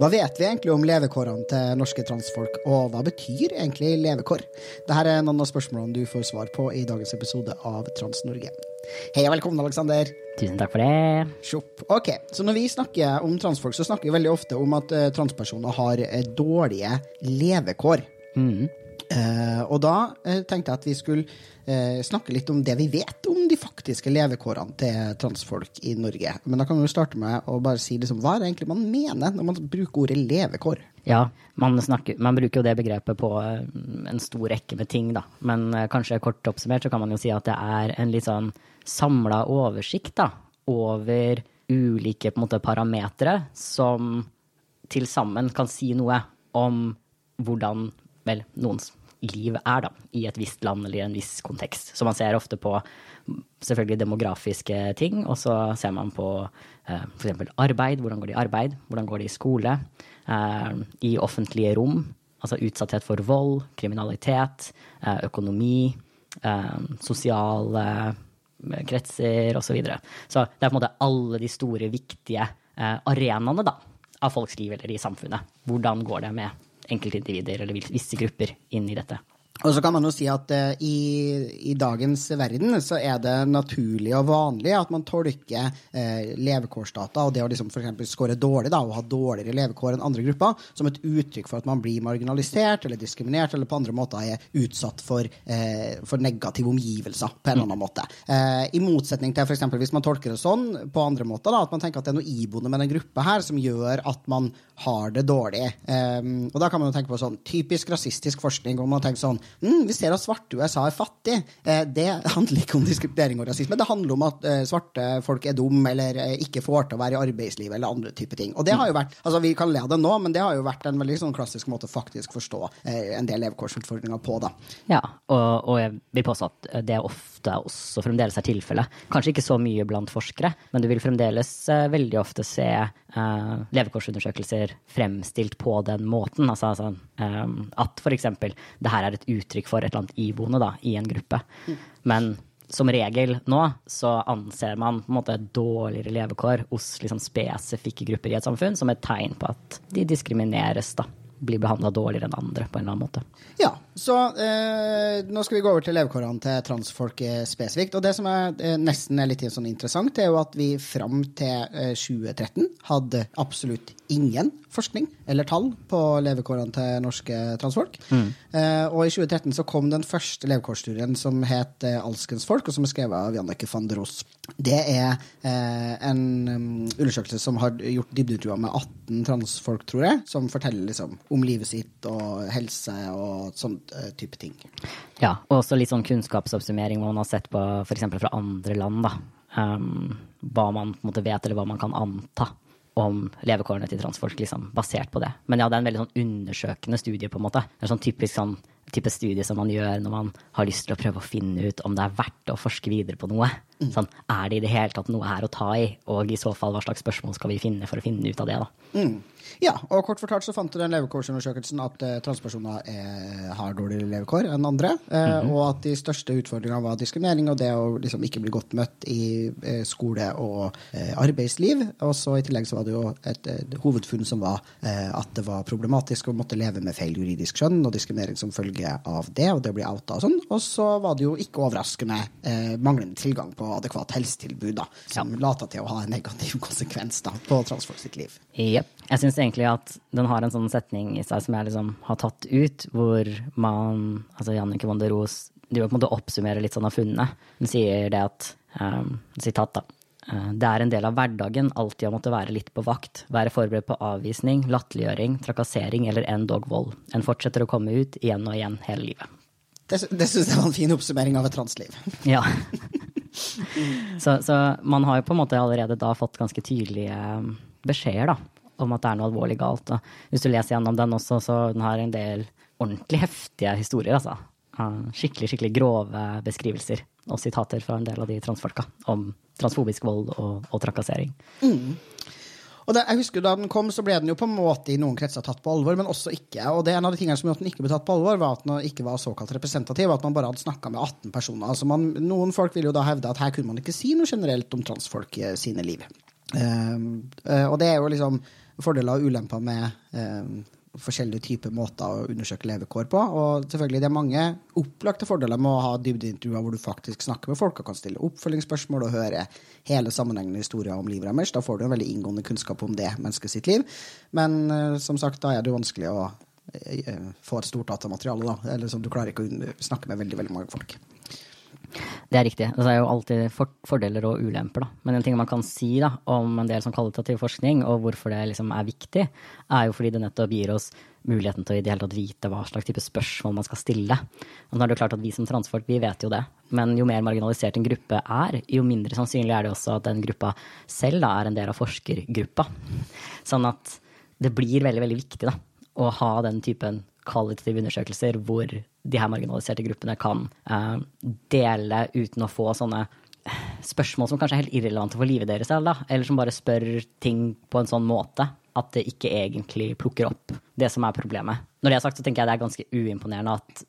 Hva vet vi egentlig om levekårene til norske transfolk, og hva betyr egentlig levekår? Dette er noen av spørsmålene du får svar på i dagens episode av Trans-Norge. Hei og velkommen, Aleksander. Tusen takk for det. Sjopp. Ok, så Når vi snakker om transfolk, så snakker vi veldig ofte om at eh, transpersoner har eh, dårlige levekår. Mm. Eh, og da eh, tenkte jeg at vi skulle eh, snakke litt om det vi vet om de faktiske levekårene til transfolk i Norge. Men da kan vi jo starte med å bare si liksom, hva er det egentlig man mener når man bruker ordet levekår? Ja, man, snakker, man bruker jo det begrepet på en stor rekke med ting, da. Men kanskje kort oppsummert så kan man jo si at det er en litt sånn samla oversikt da, over ulike på parametere som til sammen kan si noe om hvordan vel, noens liv er, da, i et visst land eller i en viss kontekst. Så man ser ofte på selvfølgelig demografiske ting, og så ser man på eh, f.eks. arbeid. Hvordan går det i arbeid? Hvordan går det i skole? Eh, I offentlige rom. Altså utsatthet for vold, kriminalitet, eh, økonomi, eh, sosiale eh, kretser osv. Så, videre. så det er på en måte alle de store, viktige eh, arenaene av folks liv eller i samfunnet. Hvordan går det med enkeltindivider eller visse grupper inn i dette. Og så kan man jo si at uh, i, i, dagens verden så er det naturlig og vanlig at man tolker uh, levekårsdata og det å liksom f.eks. score dårlig da, og ha dårligere levekår enn andre grupper som et uttrykk for at man blir marginalisert eller diskriminert eller på andre måter er utsatt for, uh, for negative omgivelser på en eller annen måte. I motsetning til f.eks. hvis man tolker det sånn på andre måter, da, at man tenker at det er noe iboende med den gruppa her som gjør at man har det dårlig. Um, og da kan man jo tenke på sånn typisk rasistisk forskning, og man tenker sånn mm, vi ser at svarte USA er fattig. Eh, det handler ikke om diskriminering og rasisme. Det handler om at eh, svarte folk er dum eller eh, ikke får til å være i arbeidslivet eller andre typer ting. Og det har jo vært, altså Vi kan le av det nå, men det har jo vært en veldig sånn klassisk måte å faktisk forstå en del levekårsutfordringer på. da. Ja, og, og jeg vil påstå at det er ofte også fremdeles er tilfellet. Kanskje ikke så mye blant forskere, men du vil fremdeles eh, veldig ofte se uh, levekårsundersøkelser fremstilt på den måten. Altså, altså at f.eks. det her er et uttrykk for et eller annet iboende da, i en gruppe. Men som regel nå så anser man på en måte dårligere levekår hos liksom spesifikke grupper i et samfunn som et tegn på at de diskrimineres. da blir behandla dårligere enn andre på en eller annen måte. Ja, så eh, nå skal vi gå over til levekårene til transfolk spesifikt. Og det som er eh, nesten er litt sånn interessant, er jo at vi fram til eh, 2013 hadde absolutt ingen forskning eller tall på levekårene til norske transfolk. Mm. Eh, og i 2013 så kom den første levekårsstudien som het eh, Alskens folk, og som er skrevet av Janneke van der Ross. Det er eh, en um, undersøkelse som har gjort dybdeintervjuer med 18 transfolk, tror jeg, som forteller liksom om livet sitt og helse og sånn type ting. Ja, og også litt sånn kunnskapsoppsummering hvor man har sett på f.eks. fra andre land, da. Um, hva man på en måte vet, eller hva man kan anta om levekårene til transfolk, liksom, basert på det. Men ja, det er en veldig sånn undersøkende studie, på en måte. Det er sånn typisk sånn type studie som man gjør når man har lyst til å prøve å finne ut om det er verdt å forske videre på noe. Mm. Sånn, er det i det hele tatt noe her å ta i, og i så fall hva slags spørsmål skal vi finne for å finne ut av det, da. Mm. Ja, og kort fortalt så fant du den levekårsundersøkelsen at eh, transpersoner er, har dårligere levekår enn andre, eh, mm -hmm. og at de største utfordringene var diskriminering og det å liksom ikke bli godt møtt i eh, skole og eh, arbeidsliv. Og så i tillegg så var det jo et, et hovedfunn som var eh, at det var problematisk å måtte leve med feil juridisk skjønn og diskriminering som følge av det, og det å bli outa og sånn. Og så var det jo ikke overraskende eh, manglende tilgang på adekvat helsetilbud, da, som ja. lata til å ha en negativ konsekvens da, på transfolk sitt liv. Yep. Jeg syns egentlig at den har en sånn setning i seg som jeg liksom har tatt ut, hvor man Altså Jannicke von der Roos driver på en måte oppsummerer litt sånn av funnene. Hun sier det at um, Sitat, da. «Eh, det er en del av hverdagen alltid å måtte være litt på vakt, være forberedt på avvisning, latterliggjøring, trakassering eller endog vold. En fortsetter å komme ut igjen og igjen hele livet. Det, det syns jeg var en fin oppsummering av et transliv. Ja. så, så, man har jo på en måte allerede da fått ganske tydelige beskjeder, da om at det er noe alvorlig galt. Og hvis du leser gjennom den også, så den har en del ordentlig heftige historier, altså. Skikkelig, skikkelig grove beskrivelser og sitater fra en del av de transfolka om transfobisk vold og, og trakassering. Mm. Og det, jeg husker Da den kom, så ble den jo på en måte i noen kretser tatt på alvor, men også ikke. Og det En av de tingene som gjorde at den ikke ble tatt på alvor, var at den ikke var såkalt representativ. At man bare hadde snakka med 18 personer. Altså man, noen folk ville jo da hevde at her kunne man ikke si noe generelt om transfolk sine liv. Um, og det er jo liksom fordeler og ulemper med eh, forskjellige typer måter å undersøke levekår på. Og selvfølgelig det er mange opplagte fordeler med å ha dybdeintervjuer hvor du faktisk snakker med folk og kan stille oppfølgingsspørsmål og høre hele sammenhengende historier om livet deres. Da får du en veldig inngående kunnskap om det mennesket sitt liv. Men eh, som sagt, da er det jo vanskelig å eh, få et stort datamateriale. da, eller som Du klarer ikke å snakke med veldig, veldig mange folk. Det er riktig. Altså, det er jo alltid for fordeler og ulemper. Da. Men en ting man kan si da, om en del som kvalitativ forskning, og hvorfor det liksom er viktig, er jo fordi det nettopp gir oss muligheten til å i det hele tatt vite hva slags type spørsmål man skal stille. Og nå er det jo klart at Vi som transfolk vi vet jo det, men jo mer marginalisert en gruppe er, jo mindre sannsynlig er det også at den gruppa selv da, er en del av forskergruppa. Sånn at det blir veldig, veldig viktig da, å ha den typen kvalitative undersøkelser hvor de her marginaliserte gruppene kan uh, dele uten å få sånne spørsmål som kanskje er helt irrelevante for livet deres, eller, eller som bare spør ting på en sånn måte at det ikke egentlig plukker opp det som er problemet. Når det er sagt, så tenker jeg det er ganske uimponerende at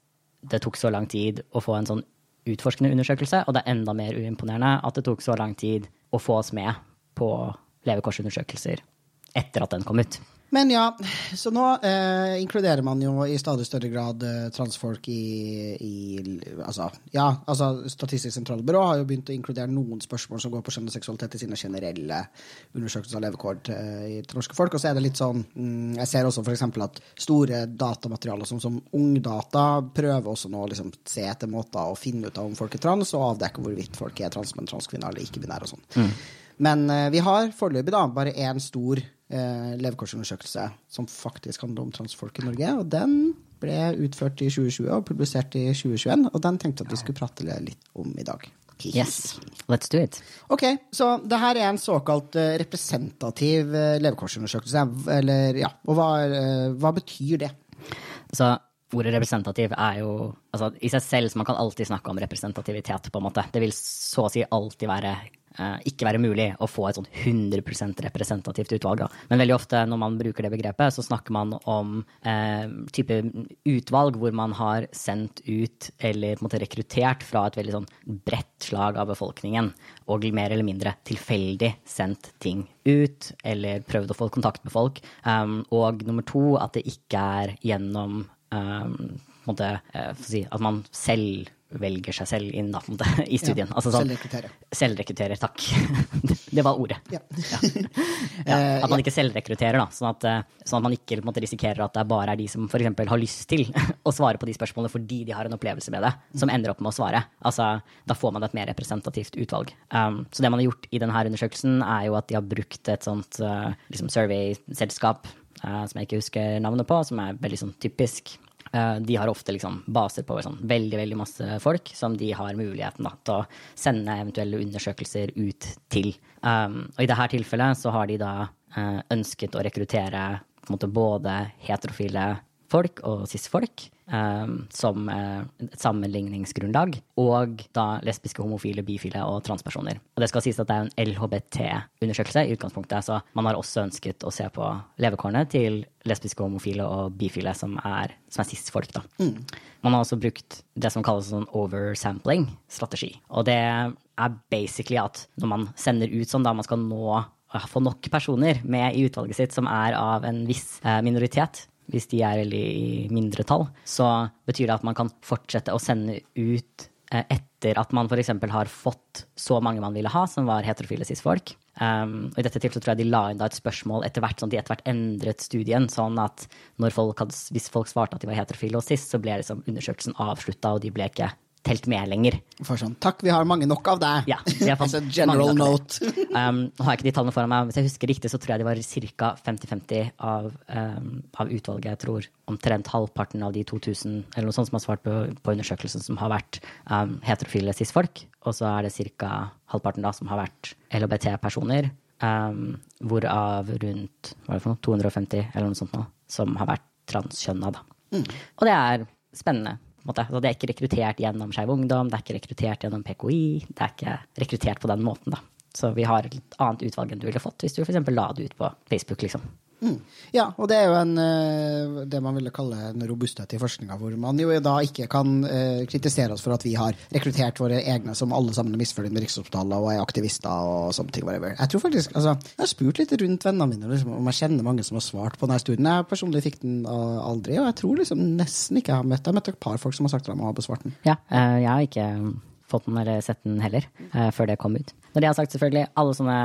det tok så lang tid å få en sånn utforskende undersøkelse, og det er enda mer uimponerende at det tok så lang tid å få oss med på levekårsundersøkelser etter at den kom ut. Men ja, så nå eh, inkluderer man jo i stadig større grad eh, transfolk i, i, altså, ja, altså Statistisk sentralbyrå har jo begynt å inkludere noen spørsmål som går på kjønn og seksualitet i sine generelle undersøkelser av levekår til, til norske folk. Og så er det litt sånn mm, Jeg ser også f.eks. at store datamaterialer som, som Ungdata prøver også nå å liksom, se etter måter å finne ut av om folk er trans, og avdekke hvorvidt folk er trans, men transkvinner eller ikke-binære og sånn. Mm. Men eh, vi har foreløpig bare én stor eh, levekårsundersøkelse som faktisk handler om transfolk i Norge. Og den ble utført i 2020 og publisert i 2021. Og den tenkte jeg at vi skulle prate litt om i dag. Yes, let's do it. Ok, Så det her er en såkalt uh, representativ uh, levekårsundersøkelse. Eller, ja, og hva, hva betyr det? Så ordet representativ er jo altså, i seg selv, så man kan alltid snakke om representativitet, på en måte. Det vil så å si alltid være Eh, ikke være mulig å få et sånn 100 representativt utvalg. Da. Men veldig ofte når man bruker det begrepet, så snakker man om eh, type utvalg hvor man har sendt ut eller på en måte rekruttert fra et veldig sånn bredt slag av befolkningen, og mer eller mindre tilfeldig sendt ting ut, eller prøvd å få kontakt med folk. Um, og nummer to, at det ikke er gjennom um, måte, eh, si, at man selv velger seg selv inn da, i studien. Ja, altså, sånn, selvrekrutterer. Selvrekrutterer, takk. det var ordet. Ja. ja. ja at man ikke selvrekrutterer, da, sånn at, eh, sånn at man ikke måte, risikerer at det bare er de som f.eks. har lyst til å svare på de spørsmålene fordi de har en opplevelse med det, som ender opp med å svare. Altså, da får man et mer representativt utvalg. Um, så det man har gjort i denne undersøkelsen, er jo at de har brukt et sånt uh, liksom survey-selskap uh, som jeg ikke husker navnet på, som er veldig sånn typisk Eh, de har ofte liksom baser på sånn veldig veldig masse folk som de har muligheten da, til å sende eventuelle undersøkelser ut til. Um, og i dette tilfellet så har de da uh, ønsket å rekruttere måte, både heterofile folk og cis-folk um, som uh, et sammenligningsgrunnlag. Og da lesbiske, homofile, bifile og transpersoner. Og det skal sies at det er en LHBT-undersøkelse i utgangspunktet, så man har også ønsket å se på levekårene til lesbiske, homofile og bifile som er, som er cis-folk. da. Mm. Man har også brukt det som kalles sånn oversampling-strategi. Og det er basically at når man sender ut sånn, da man skal nå få nok personer med i utvalget sitt som er av en viss eh, minoritet, hvis de er i mindretall, så betyr det at man kan fortsette å sende ut eh, etter at man f.eks. har fått så mange man ville ha, som var heterofile cis-folk. Um, og I dette tilfellet tror jeg de la inn et spørsmål etter hvert, sånn at de etter hvert endret studien. sånn at folk hadde, hvis folk svarte at de var heterofile og cis, så ble liksom undersøkelsen avslutta, og de ble ikke telt med lenger. For sånn, Takk, vi har mange nok av deg. Ja, altså general note. um, nå har jeg ikke de tallene foran meg. Hvis jeg husker riktig, så tror jeg de var ca. 50-50 av, um, av, utvalget. Jeg tror omtrent halvparten av de 2000 eller noe sånt som har svart på, på undersøkelsen, som har vært um, heterofile cis-folk. Og så er det ca. halvparten da som har vært LHBT-personer. Um, hvorav rundt det noe, 250 eller noe sånt nå, som har vært transkjønna. Mm. Og det er spennende. Altså, det er ikke rekruttert gjennom Skeiv Ungdom, det er ikke rekruttert gjennom PKI. Det er ikke rekruttert på den måten, da. Så vi har et annet utvalg enn du ville fått hvis du f.eks. la det ut på Facebook. liksom. Ja, og det er jo en, eh, det man ville kalle en robusthet i forskninga, hvor man jo da ikke kan eh, kritisere oss for at vi har rekruttert våre egne som alle sammen er misfornøyd med Rikshospitalet og er aktivister og sånne ting. Jeg tror faktisk, altså, jeg har spurt litt rundt vennene mine liksom, om jeg kjenner mange som har svart på denne studien. Jeg personlig fikk den aldri, og jeg tror liksom nesten ikke jeg har møtt Jeg har møtt et par folk som har sagt at de har besvart den. Ja, eh, jeg har ikke fått den eller sett den heller, før det kom ut. Når det er sagt, selvfølgelig, alle sånne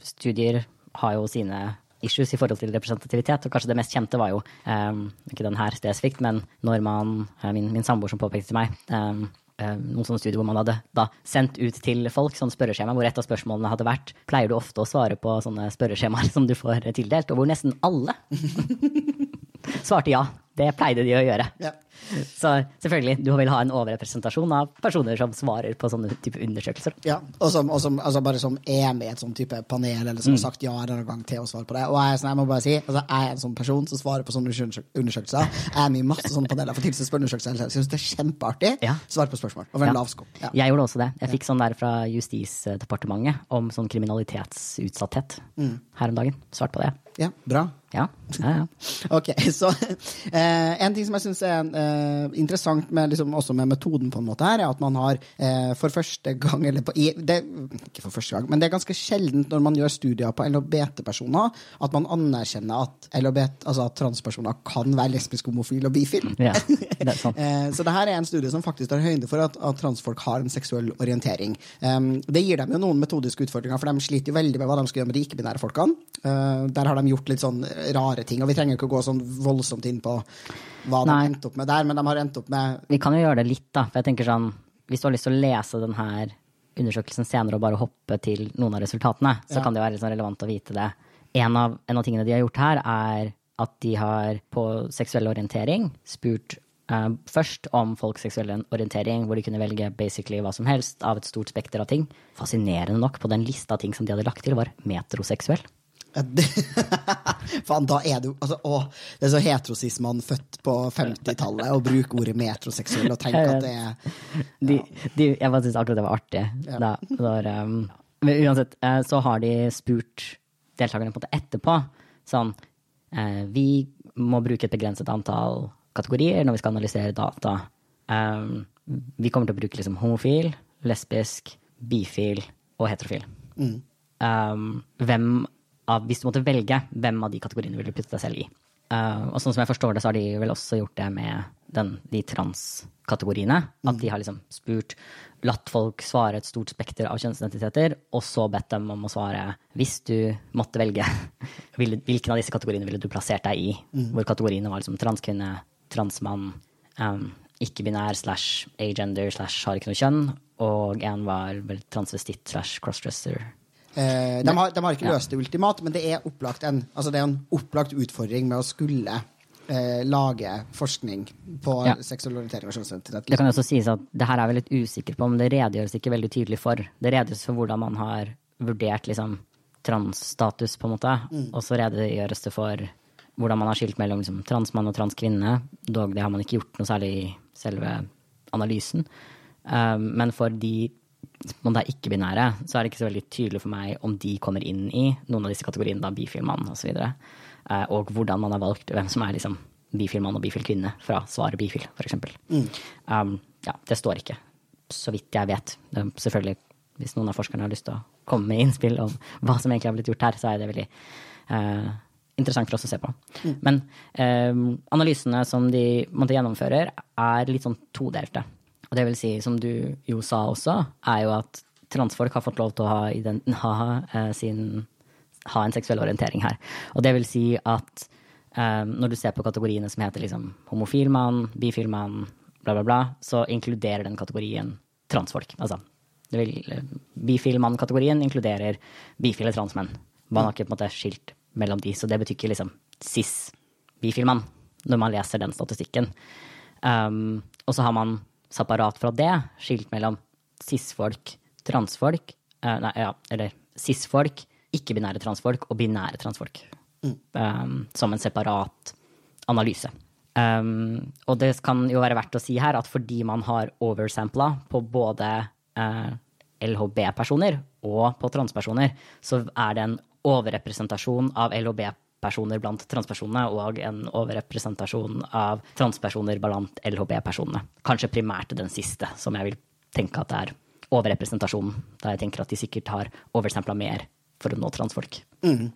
studier har jo sine issues i forhold til representativitet, og kanskje det mest kjente var jo, um, ikke den her spesifikt, men når man, eh, min, min samboer som påpekte til meg, eh, noen sånne studier hvor man hadde da sendt ut til folk sånne spørreskjema, hvor et av spørsmålene hadde vært pleier du ofte å svare på sånne spørreskjemaer som du får tildelt, og hvor nesten alle svarte ja. Det pleide de å gjøre. Ja. Så selvfølgelig, du vil ha en overrepresentasjon av personer som svarer på sånne type undersøkelser. Ja, og som, og som altså bare som er med i et sånn type panel, eller som har sagt ja eller noen gang til å svare på det. Og jeg, sånn, jeg må bare si, altså, jeg er en sånn person som svarer på sånne undersøkelser. Jeg er med i masse sånne paneler for tilsyn spørreundersøkelser. Jeg syns det er kjempeartig. Ja. Svare på spørsmål. Over en Ja. lav sko. Ja. Jeg gjorde også det. Jeg fikk sånn der fra Justisdepartementet om sånn kriminalitetsutsatthet her om dagen. Svart på det. ja, bra. Ja, ja, ja. Ok, så uh, En ting som jeg syns er eh, interessant med, liksom, også med metoden, på en måte her, er at man har eh, for første gang eller på, det, Ikke for første gang, men det er ganske sjeldent når man gjør studier på LHBT-personer, at man anerkjenner at, LHBT, altså at transpersoner kan være lesbisk, homofil og bifil. ja det. Eh, Så det her er en studie som faktisk tar høyde for at, at transfolk har en seksuell orientering. Um, det gir dem jo noen metodiske utfordringer, for de sliter jo veldig med hva de skal gjøre med de ikke-binære folkene. Eh, der har de gjort litt sånn rare ting, og vi trenger ikke å gå sånn voldsomt inn på hva de Nei. har endt opp med der, men de har endt opp med Vi kan jo gjøre det litt, da. For jeg tenker sånn, hvis du har lyst til å lese denne undersøkelsen senere og bare hoppe til noen av resultatene, så Ja. kan det jo være litt sånn relevant å vite det. En av, en av tingene de har gjort her, er at de har på seksuell orientering spurt eh, først om folks seksuelle orientering, hvor de kunne velge basically hva som helst av et stort spekter av ting. Fascinerende nok, på den lista av ting som de hadde lagt til, var metroseksuell. Ja, Faen, da er du altså, å, Det er så heterosismann født på 50-tallet å bruke ordet metroseksuell og tenke at det er De, de, jeg bare syntes akkurat det var artig. Ja. Da, når, um, men uansett, eh, så har de spurt deltakerne på det etterpå sånn eh, Vi må bruke et begrenset antall kategorier når vi skal analysere data. Um, vi kommer til å bruke liksom homofil, lesbisk, bifil og heterofil. Um, hvem av, hvis du måtte velge, hvem av de kategoriene vil du putte deg selv i? Uh, og sånn som jeg forstår det, så har de vel også gjort det med den, de transkategoriene. At de har liksom spurt, latt folk svare et stort spekter av kjønnsidentiteter, og så bedt dem om å svare hvis du måtte velge, hvilken av disse kategoriene ville du plassert deg i? Hvor kategoriene var liksom transkvinne, transmann, um, ikke-binær slash agender slash har ikke noe kjønn, og en var vel transvestitt slash crossdresser. Eh, de, har, de har ikke løst det ultimat, men det er opplagt en, altså det er en opplagt utfordring med å skulle eh, lage forskning på Ja. seksuell orientering og kjønnsidentitet. Det kan også sies at det her er vi litt usikre på, men det redegjøres ikke veldig tydelig for. Det redegjøres for hvordan man har vurdert liksom, transstatus, på en måte, og så redegjøres det for hvordan man har skilt mellom liksom, transmann og transkvinne. Dog det har man ikke gjort noe særlig i selve analysen. Um, men for de som er ikke-binære, så er det ikke så veldig tydelig for meg om de kommer inn i noen av disse kategoriene, da bifil mann osv. Og, eh, og hvordan man har valgt hvem som er liksom bifil mann og bifil kvinne fra svaret bifil, f.eks. Um, ja, det står ikke, så vidt jeg vet. Selvfølgelig, hvis noen av forskerne har lyst til å komme med innspill om hva som egentlig har blitt gjort her, så er det veldig eh, interessant for oss å se på. Men eh, analysene som de måtte gjennomfører, er litt sånn todelte. Og det vil si, som du jo sa også, er jo at transfolk har fått lov til å ha, ha, eh, sin, ha en seksuell orientering her. Og det vil si at eh, når du ser på kategoriene som heter liksom homofil mann, bifil mann, bla, bla, bla, så inkluderer den kategorien transfolk. Altså, eh, bifil mann-kategorien inkluderer bifile transmenn. Man har ikke på en måte skilt mellom de, så det betyr ikke liksom cis bifil mann når man leser den statistikken. Um, og så har man separat fra det skilt mellom cis-folk, transfolk, eh, nei, ja, eller cis-folk, ikke-binære transfolk og binære transfolk. Um, som en separat analyse. Um, og det kan jo være verdt å si her at fordi man har oversampla på både uh, LHB-personer og på transpersoner, så er det en overrepresentasjon av LHB-personer blant transpersonene og en overrepresentasjon av transpersoner blant LHB-personene. Kanskje primært den siste, som jeg vil tenke at det er overrepresentasjonen. Da jeg tenker at de sikkert har oversampla mer for å nå transfolk. Mm.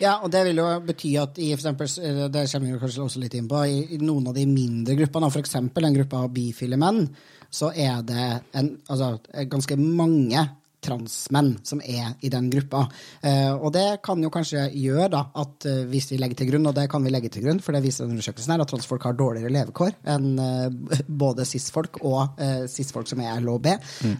Ja, og det vil jo bety at i for eksempel, det kommer vi kanskje også litt inn på, i, noen av de mindre gruppene, f.eks. en gruppe av bifile menn, så er det en, altså, ganske mange transmenn som er i den gruppa. Eh, og det kan jo kanskje gjøre da, at eh, hvis vi legger til grunn, og det kan vi legge til grunn, for det viser undersøkelsen her, at transfolk har dårligere levekår enn eh, både cis-folk og cis-folk som er LHB, mm.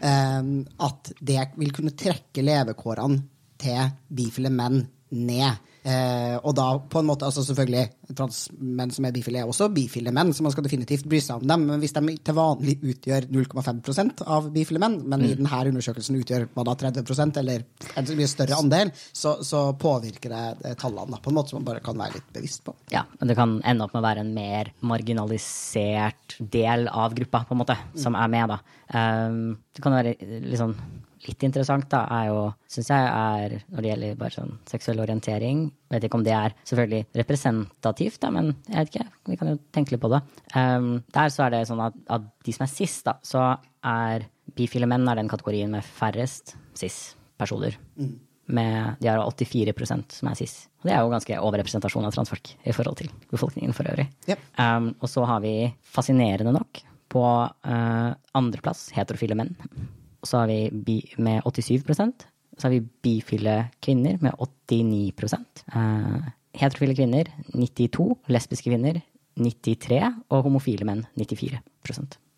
At det vil kunne trekke levekårene til bifile menn ned. Eh, og da på en måte, altså selvfølgelig Transmenn som er bifile, er også bifile menn, så man skal definitivt bry seg om dem. Men hvis de til vanlig utgjør 0,5% av bifile menn, men mm. i denne undersøkelsen utgjør hva da, 30% eller en mye større andel, så, så påvirker det eh, tallene da, på en måte som man bare kan være litt bevisst på. Ja, men det kan ende opp med å være en mer marginalisert del av gruppa, på en måte, som mm. er med, da. Um, det kan være litt sånn litt interessant, da, er jo, syns jeg, er når det gjelder bare sånn seksuell orientering Vet ikke om det er selvfølgelig representativt, da, men jeg vet ikke. Vi kan jo tenke litt på det. Um, der så er det sånn at, at de som er cis, da, så er bifile menn er den kategorien med færrest cis-personer. Mm. Med, de har 84% som er cis. Og det er jo ganske overrepresentasjon av transfolk i forhold til befolkningen for øvrig. Yep. Um, og så har vi fascinerende nok på uh, andreplass heterofile menn så har vi bi med 87% Så har vi bifile kvinner med 89 uh, Heterofile kvinner 92, lesbiske kvinner 93 og homofile menn 94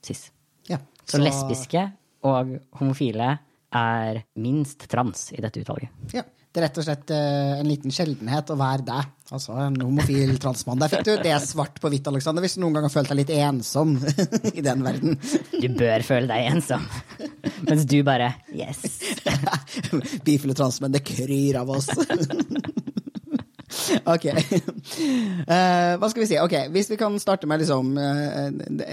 cis. Ja, så... så lesbiske og homofile er minst trans i dette utvalget. Ja. Det er rett og slett uh, en liten sjeldenhet å være deg. Altså en homofil transmann. Der fikk du det svart på hvitt, Alexander, hvis du noen gang har følt deg litt ensom i den verden. Du bør føle deg ensom. Mens du bare yes. Bifile transmenn, det kryr av oss. ok. Uh, hva skal vi si? Ok, Hvis vi kan starte med liksom, uh,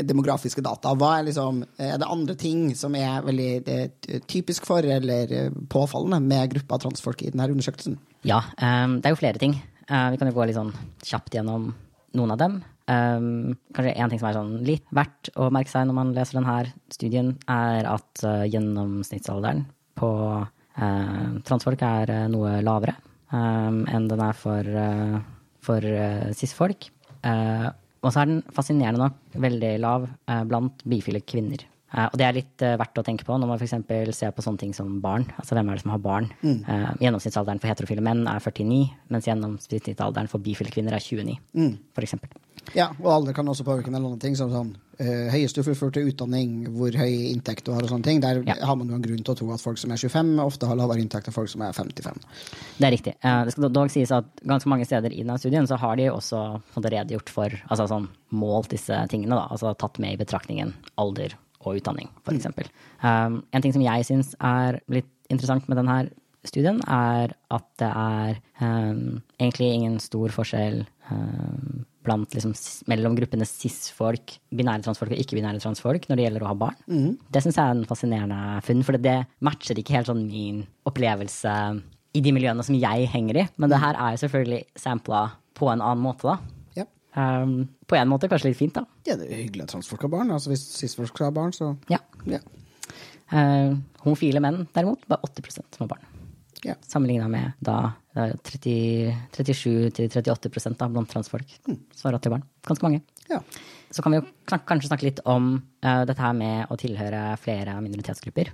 demografiske data, hva er, liksom, er det andre ting som er veldig det, typisk for eller påfallende med gruppa transfolk i denne undersøkelsen? Ja, um, det er jo flere ting. Uh, vi kan jo gå litt sånn kjapt gjennom noen av dem. Um, kanskje en ting som er sånn litt verdt å merke seg når man leser denne studien, er at gjennomsnittsalderen på transfolk er noe lavere um, enn den er for, uh, for uh, cis-folk. Uh, og så er den fascinerende nok veldig lav blant bifile kvinner. og det er litt verdt å tenke på når man f.eks. ser på sånne ting som barn. Altså hvem er det som har barn? Mm. gjennomsnittsalderen for heterofile menn er 49, mens gjennomsnittsalderen for bifile kvinner er 29, mm. f.eks. Ja, og alder kan også påvirke en del ting, som sånn uh, høyeste fullført til utdanning, hvor høy inntekt du har og sånne ting. Der ja. har man jo en grunn til å tro at folk som er 25, ofte har lavere inntekt enn folk som er 55. Det er riktig. Uh, det skal dog sies at ganske mange steder i denne studien så har de også redegjort for, altså sånn målt disse tingene, da. Altså tatt med i betraktningen alder og utdanning, f.eks. Mm. Um, en ting som jeg syns er litt interessant med denne studien, er at det er um, egentlig ingen stor forskjell um, blant, liksom, mellom gruppene cis-folk, binære transfolk og ikke-binære transfolk når det gjelder å ha barn. Mm. Det syns jeg er en fascinerende funn, for det matcher ikke helt sånn min opplevelse i de miljøene som jeg henger i. Men det her er jo selvfølgelig sampla på en annen måte, da. Um, på en måte kanskje litt fint, da. Ja, det er hyggelig at transfolk har barn. Altså Hvis cis-folk skal ha barn, så Ja. ja. Uh, homofile menn, derimot, bare 80 som har barn. Ja. Sammenligna med da 37-38% blant transfolk svarer at de til barn. Ganske mange. Ja. Så kan vi jo kanskje snakke litt om uh, dette her med å tilhøre flere minoritetsgrupper.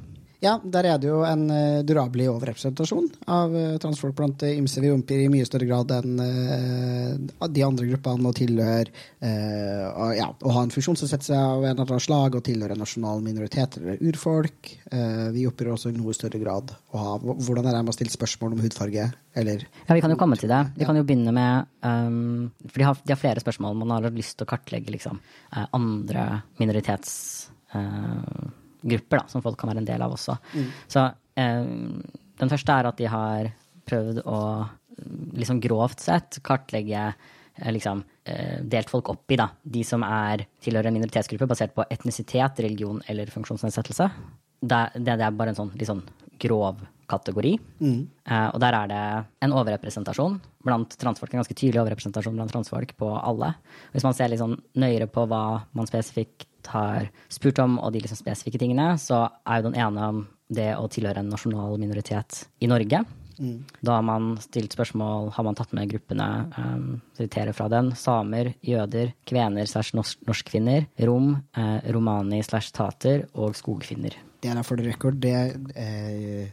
Ja, der er det jo en uh, durabelig overrepresentasjon av uh, transfolk blant uh, ymse viumper i mye større grad enn uh, de andre gruppene og tilhøre uh, ja, å ha en funksjonsnedsettelse av en eller annen slag og tilhøre en nasjonal minoritet eller urfolk. vi opprører også i noe større grad å ha Hvordan er det med å stille spørsmål om hudfarge, eller Ja, vi kan jo komme til det. Vi ja. kan jo begynne med um, For de har, de har, flere spørsmål. Man har lyst til å kartlegge liksom, andre minoritets grupper da, som folk kan være en del av også. Mm. Så eh, den første er at de har prøvd å liksom grovt sett kartlegge eh, liksom, eh, delt folk opp i da, de som er tilhører en minoritetsgruppe basert på etnisitet, religion eller funksjonsnedsettelse. Det, det, det er bare en sånn, litt sånn grov kategori. Eh, og der er det en overrepresentasjon blant transfolk, en ganske tydelig overrepresentasjon blant transfolk på alle. Hvis man ser litt sånn nøyere på hva man spesifikt har spurt om, og de liksom spesifikke tingene, så er jo den ene om det å tilhøre en nasjonal minoritet i Norge. Da har man stilt spørsmål, har man tatt med gruppene, um, siterer fra den, samer, jøder, kvener slash norsk- norskfinner, rom, eh, romani slash tater og skogfinner. Det er for the record det, eh,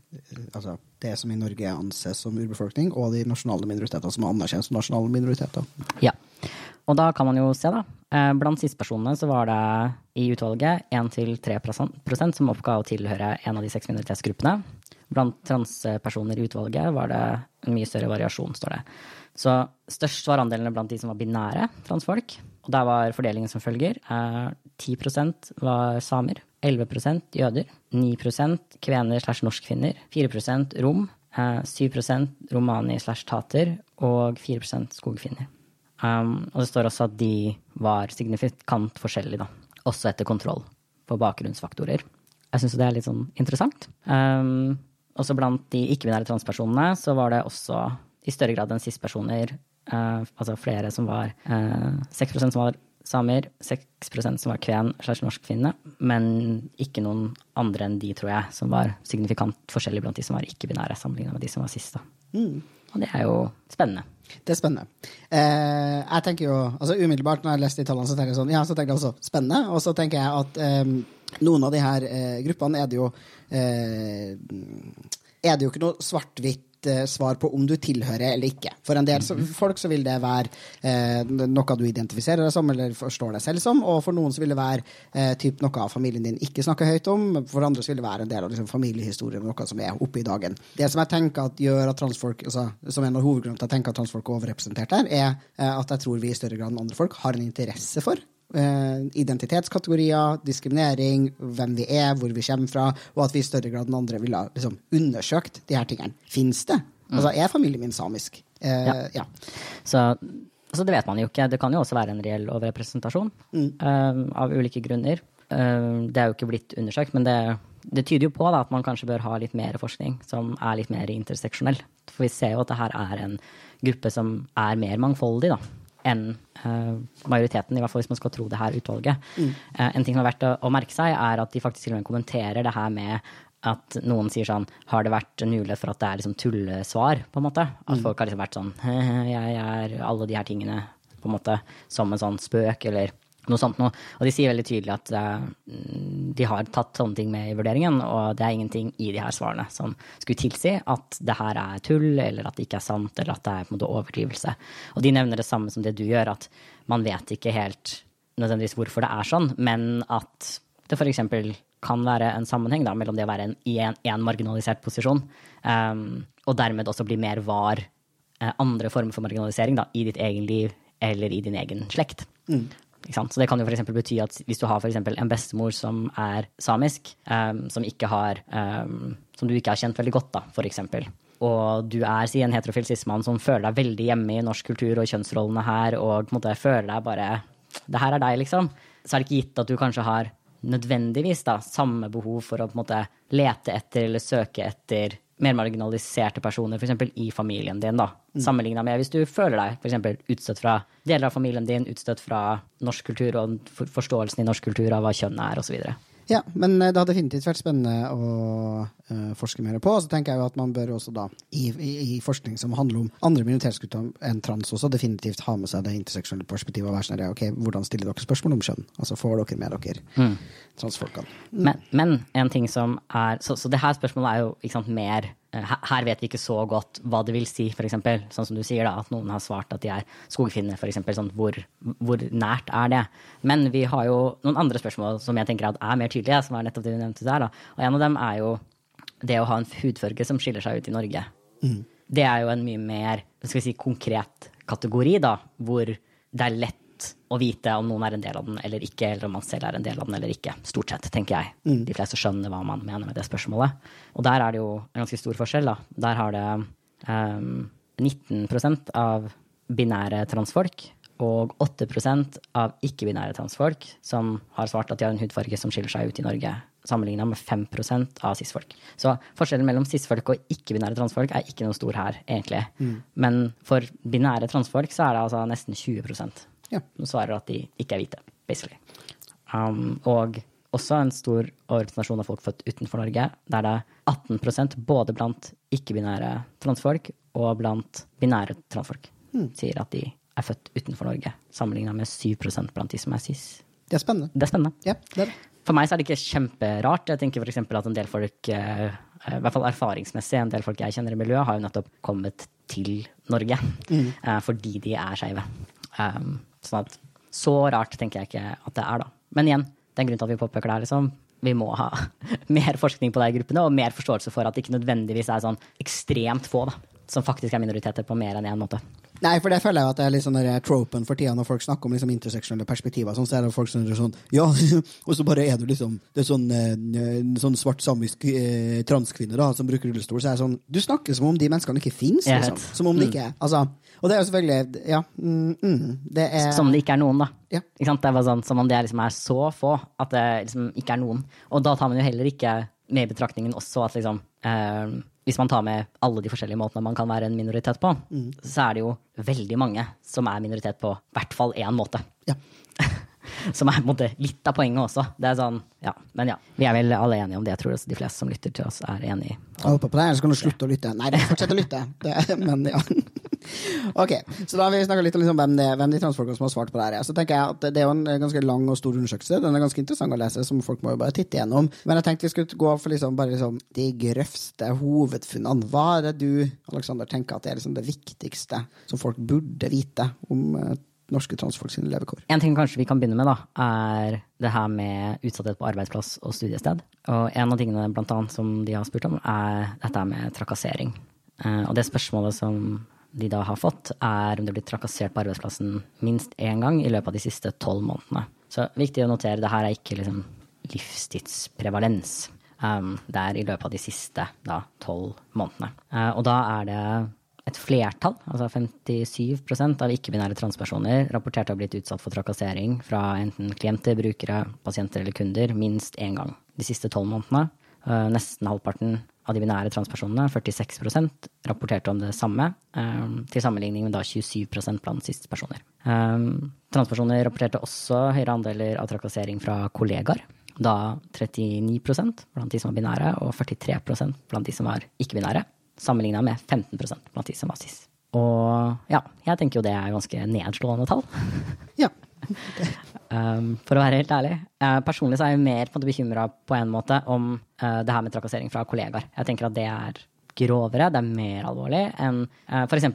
altså, det som i Norge anses som urbefolkning, og de nasjonale minoriteter som anerkjennes som nasjonale minoriteter. Ja. Og da kan man jo se, da. Eh, Blant siste-personene så var det i utvalget 1-3% som oppga å tilhøre en av de seks minoritetsgruppene. Blant transpersoner i utvalget var det en mye større variasjon, står det. Så størst var andelene blant de som var binære transfolk. Og der var fordelingen som følger. Eh, 10 var samer, 11% jøder, 9% kvener slash norskfinner, 4 rom, eh, 7% romani slash tater og 4% skogfinner. Um, og det står også at de var signifikant forskjellige, da. Også etter kontroll på bakgrunnsfaktorer. Jeg syns det er litt sånn interessant. Um, også blant de ikke-binære transpersonene så var det også i større grad enn cis-personer, uh, altså flere som var uh, 6 som var samer, 6% som var kven slags norskfinne, men ikke noen andre enn de, tror jeg, som var signifikant forskjellige blant de som var ikke-binære, sammenlignet med de som var cis. da. Og det er jo spennende. Det er spennende. Eh, jeg tenker jo, altså Umiddelbart når jeg leste de tallene, så tenker jeg sånn, ja, så tenker jeg også spennende. Og så tenker jeg at eh, noen av de her eh, gruppene er det jo eh, Er det jo ikke noe svart-hvitt eh, svar på om du tilhører eller ikke. For en del så, folk så vil det være uh, noe du identifiserer deg som eller forstår deg selv som, og for noen så vil det være uh, typ noe av familien din ikke snakker høyt om, for andre så vil det være en del av liksom, familiehistorien, noe som er oppe i dagen. Det som jeg tenker at gjør at transfolk, altså, som en av hovedgrunnene til at jeg tenker at transfolk er overrepresentert her, er at jeg tror vi i større grad enn andre folk har en interesse for identitetskategorier, diskriminering, hvem vi er, hvor vi kommer fra, og at vi i større grad enn andre ville liksom, undersøkt de her tingene. Fins det? Altså, er familien min samisk? Eh, Ja. ja. Så, altså, det vet man jo ikke. Det kan jo også være en reell overrepresentasjon eh, av ulike grunner. Uh, det er jo ikke blitt undersøkt, men det, det tyder jo på da, at man kanskje bør ha litt mer forskning som er litt mer interseksjonell. For vi ser jo at det her er en gruppe som er mer mangfoldig da, enn eh, majoriteten, i hvert fall hvis man skal tro det her utvalget. Eh, en ting som er verdt å, å merke seg, er at de faktisk til og med kommenterer det her med at noen sier sånn Har det vært en mulighet for at det er liksom tullesvar, på en måte? At folk har liksom vært sånn Jeg er alle de her tingene, på en måte, som en sånn spøk, eller noe sånt noe. Og de sier veldig tydelig at uh, de har tatt sånne ting med i vurderingen, og det er ingenting i de her svarene som skulle tilsi at det her er tull, eller at det ikke er sant, eller at det er på en måte overdrivelse. Og de nevner det samme som det du gjør, at man vet ikke helt nødvendigvis hvorfor det er sånn, men at det f.eks. kan være en sammenheng da, mellom det å være en, i en, en marginalisert posisjon, um, og dermed også bli mer var uh, andre former for marginalisering da, i ditt egen liv eller i din egen slekt. Sant? Så det kan jo f.eks. bety at hvis du har for en bestemor som er samisk, um, som, har, um, som du ikke har kjent veldig godt, da, eksempel. Og du er si, en heterofil cis-mann som føler deg veldig hjemme i norsk kultur og kjønnsrollene her, og på en måte føler deg bare Det her er deg, liksom. Så er det ikke gitt at du kanskje har nødvendigvis da, samme behov for å på en måte lete etter eller søke etter mer marginaliserte personer, f.eks. i familien din, da. Sammenligna med hvis du føler deg for eksempel, utstøtt fra deler av familien din, utstøtt fra norsk kultur og forståelsen i norsk kultur av hva kjønn er, osv. Ja, men eh, det har definitivt vært spennende å forske mer på. Og så tenker jeg jo at man bør også da, i, i, i forskning som handler om andre minoritetsgrupper enn trans, også definitivt ha med seg det interseksjonelle perspektivet. og være sånn, ok, Hvordan stiller dere spørsmål om kjønn? Altså Får dere med dere transfolkene? Men, men en ting som er Så, så det her spørsmålet er jo ikke sant, mer eh, her, her vet vi ikke så godt hva det vil si, f.eks. Sånn som du sier, da, at noen har svart at de er skogfinner, f.eks. Sånn, hvor, hvor nært er det? Men vi har jo noen andre spørsmål som jeg tenker at er mer tydelige, som er nettopp det du nevnte der. Da. Og en av dem er jo det å ha en hudfarge som skiller seg ut i Norge. Det er jo en mye mer skal si, konkret kategori, da, hvor det er lett å vite om noen er en del av den eller ikke, eller om man selv er en del av den eller ikke. Stort sett, tenker jeg. De fleste skjønner hva man mener med det spørsmålet. Og der er det jo en ganske stor forskjell. da. Der har det um, 19% av binære transfolk og 8% av ikke-binære transfolk som har svart at de har en hudfarge som skiller seg ut i Norge, sammenligna med 5 av cis-folk. Så forskjellen mellom cis-folk og ikke-binære transfolk er ikke noe stor her, egentlig. Mm. Men for binære transfolk så er det altså nesten 20% ja. som svarer at de ikke er hvite, basically. Um, og også en stor organisasjon av folk født utenfor Norge, der det er 18% både blant ikke-binære transfolk og blant binære transfolk mm. sier at de er født utenfor Norge, sammenligna med 7 blant de som er cis. Det er spennende. Det er spennende. Ja, det er det. For meg så er det ikke kjemperart. Jeg tenker f.eks. at en del folk, eh, i hvert fall erfaringsmessig, en del folk jeg kjenner i miljøet, har jo nettopp kommet til Norge mm. Eh, fordi de er skeive. Um, sånn at så rart tenker jeg ikke at det er, da. Men igjen, det er en grunn til at vi påpeker det her, liksom. Vi må ha mer forskning på de gruppene, og mer forståelse for at det ikke nødvendigvis er sånn ekstremt få da, som faktisk er minoriteter på mer enn én måte. Nei, for det føler jeg at det er litt sånn tropen for tida når folk snakker om liksom interseksjonelle perspektiver. Sånn, så er det folk som er sånn Ja, og så bare er du liksom Det er sånn, eh, sånn svart samisk eh, transkvinne da, som bruker rullestol. Så er det sånn Du snakker som om de menneskene ikke fins. Liksom. Som om det mm. ikke er altså, Og det er jo selvfølgelig Ja. Mm, mm, det er Som det ikke er noen, da. Ja. Ikke sant? Det er bare sånn, Som om det liksom er så få at det liksom ikke er noen. Og da tar man jo heller ikke med i betraktningen også at liksom eh, hvis man tar med alle de forskjellige måtene man kan være en minoritet på, mm. så er det jo veldig mange som er minoritet på i hvert fall én måte. Ja. som er måte, litt av poenget også. Det er sånn, ja, Men ja, vi er vel alle enige om det. Jeg tror også de fleste som lytter til oss, er enig. Jeg håper på det, ellers kan du slutte å lytte. Nei, fortsett å lytte. Det, men ja. Ok, så da har vi snakka litt om liksom hvem, det, hvem de transfolkene som har svart på det her. Så tenker jeg at Det er jo en ganske lang og stor undersøkelse. Den er ganske interessant å lese, som folk må jo bare titte gjennom. Men jeg tenkte vi skulle gå for liksom, bare liksom, de grøvste hovedfunnene. Hva er det du Alexander, tenker at det er liksom det viktigste som folk burde vite om uh, norske transfolk sine levekår? En ting kanskje vi kan begynne med, da, er det her med utsatthet på arbeidsplass og studiested. Og en av tingene blant annet, som de har spurt om, er dette med trakassering. Uh, og det spørsmålet som de da har fått, er om de blitt trakassert på arbeidsplassen minst én gang i løpet av de siste tolv månedene. Så viktig å notere, det her er ikke liksom livstidsprevalens. Um, det er i løpet av de siste tolv månedene. Uh, og da er det et flertall, altså 57% av ikke-binære transpersoner, rapporterte å ha blitt utsatt for trakassering fra enten klienter, brukere, pasienter eller kunder minst én gang de siste tolv månedene. Uh, nesten halvparten av de binære transpersonene, 46% rapporterte om det samme, um, til sammenligning med da 27 blant cis-personer. Um, transpersoner rapporterte også høyere andeler av trakassering fra kollegaer. Da 39% blant de som var binære, og 43% blant de som var ikke-binære. Sammenligna med 15% blant de som var cis. Og ja, jeg tenker jo det er ganske nedslående tall. ja. Um, for å være helt ærlig. Uh, personlig så er jeg mer bekymra på en måte om uh, det her med trakassering fra kollegaer. Jeg tenker at det er grovere, det er mer alvorlig enn uh, f.eks.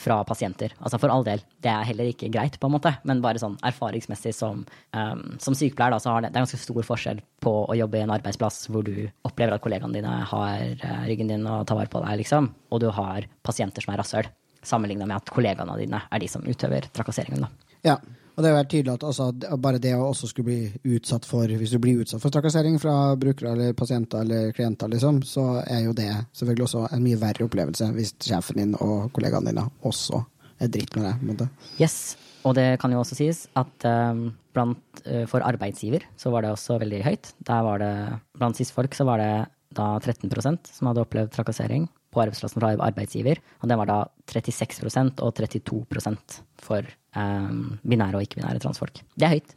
fra pasienter. Altså for all del, det er heller ikke greit, på en måte, men bare sånn erfaringsmessig som, um, som sykepleier, da, så har det, det er ganske stor forskjell på å jobbe i en arbeidsplass hvor du opplever at kollegaene dine har ryggen din og tar vare på deg, liksom, og du har pasienter som er rasshøl, sammenligna med at kollegaene dine er de som utøver trakasseringen. da. Ja, og det er jo tydelig at altså, bare det å også skulle bli utsatt for Hvis du blir utsatt for trakassering fra brukere eller pasienter eller klienter, liksom, så er jo det selvfølgelig også en mye verre opplevelse hvis sjefen din og kollegaene dine også er dritt med deg. Med det. Yes, og det kan jo også sies at um, blant, uh, for arbeidsgiver så var det også veldig høyt. Der var det, blant cis-folk så var det da 13% som hadde opplevd trakassering på arbeidsplassen fra arbeidsgiver. Og det var da 36% og 32 for binære og ikke-binære transfolk. Det er høyt.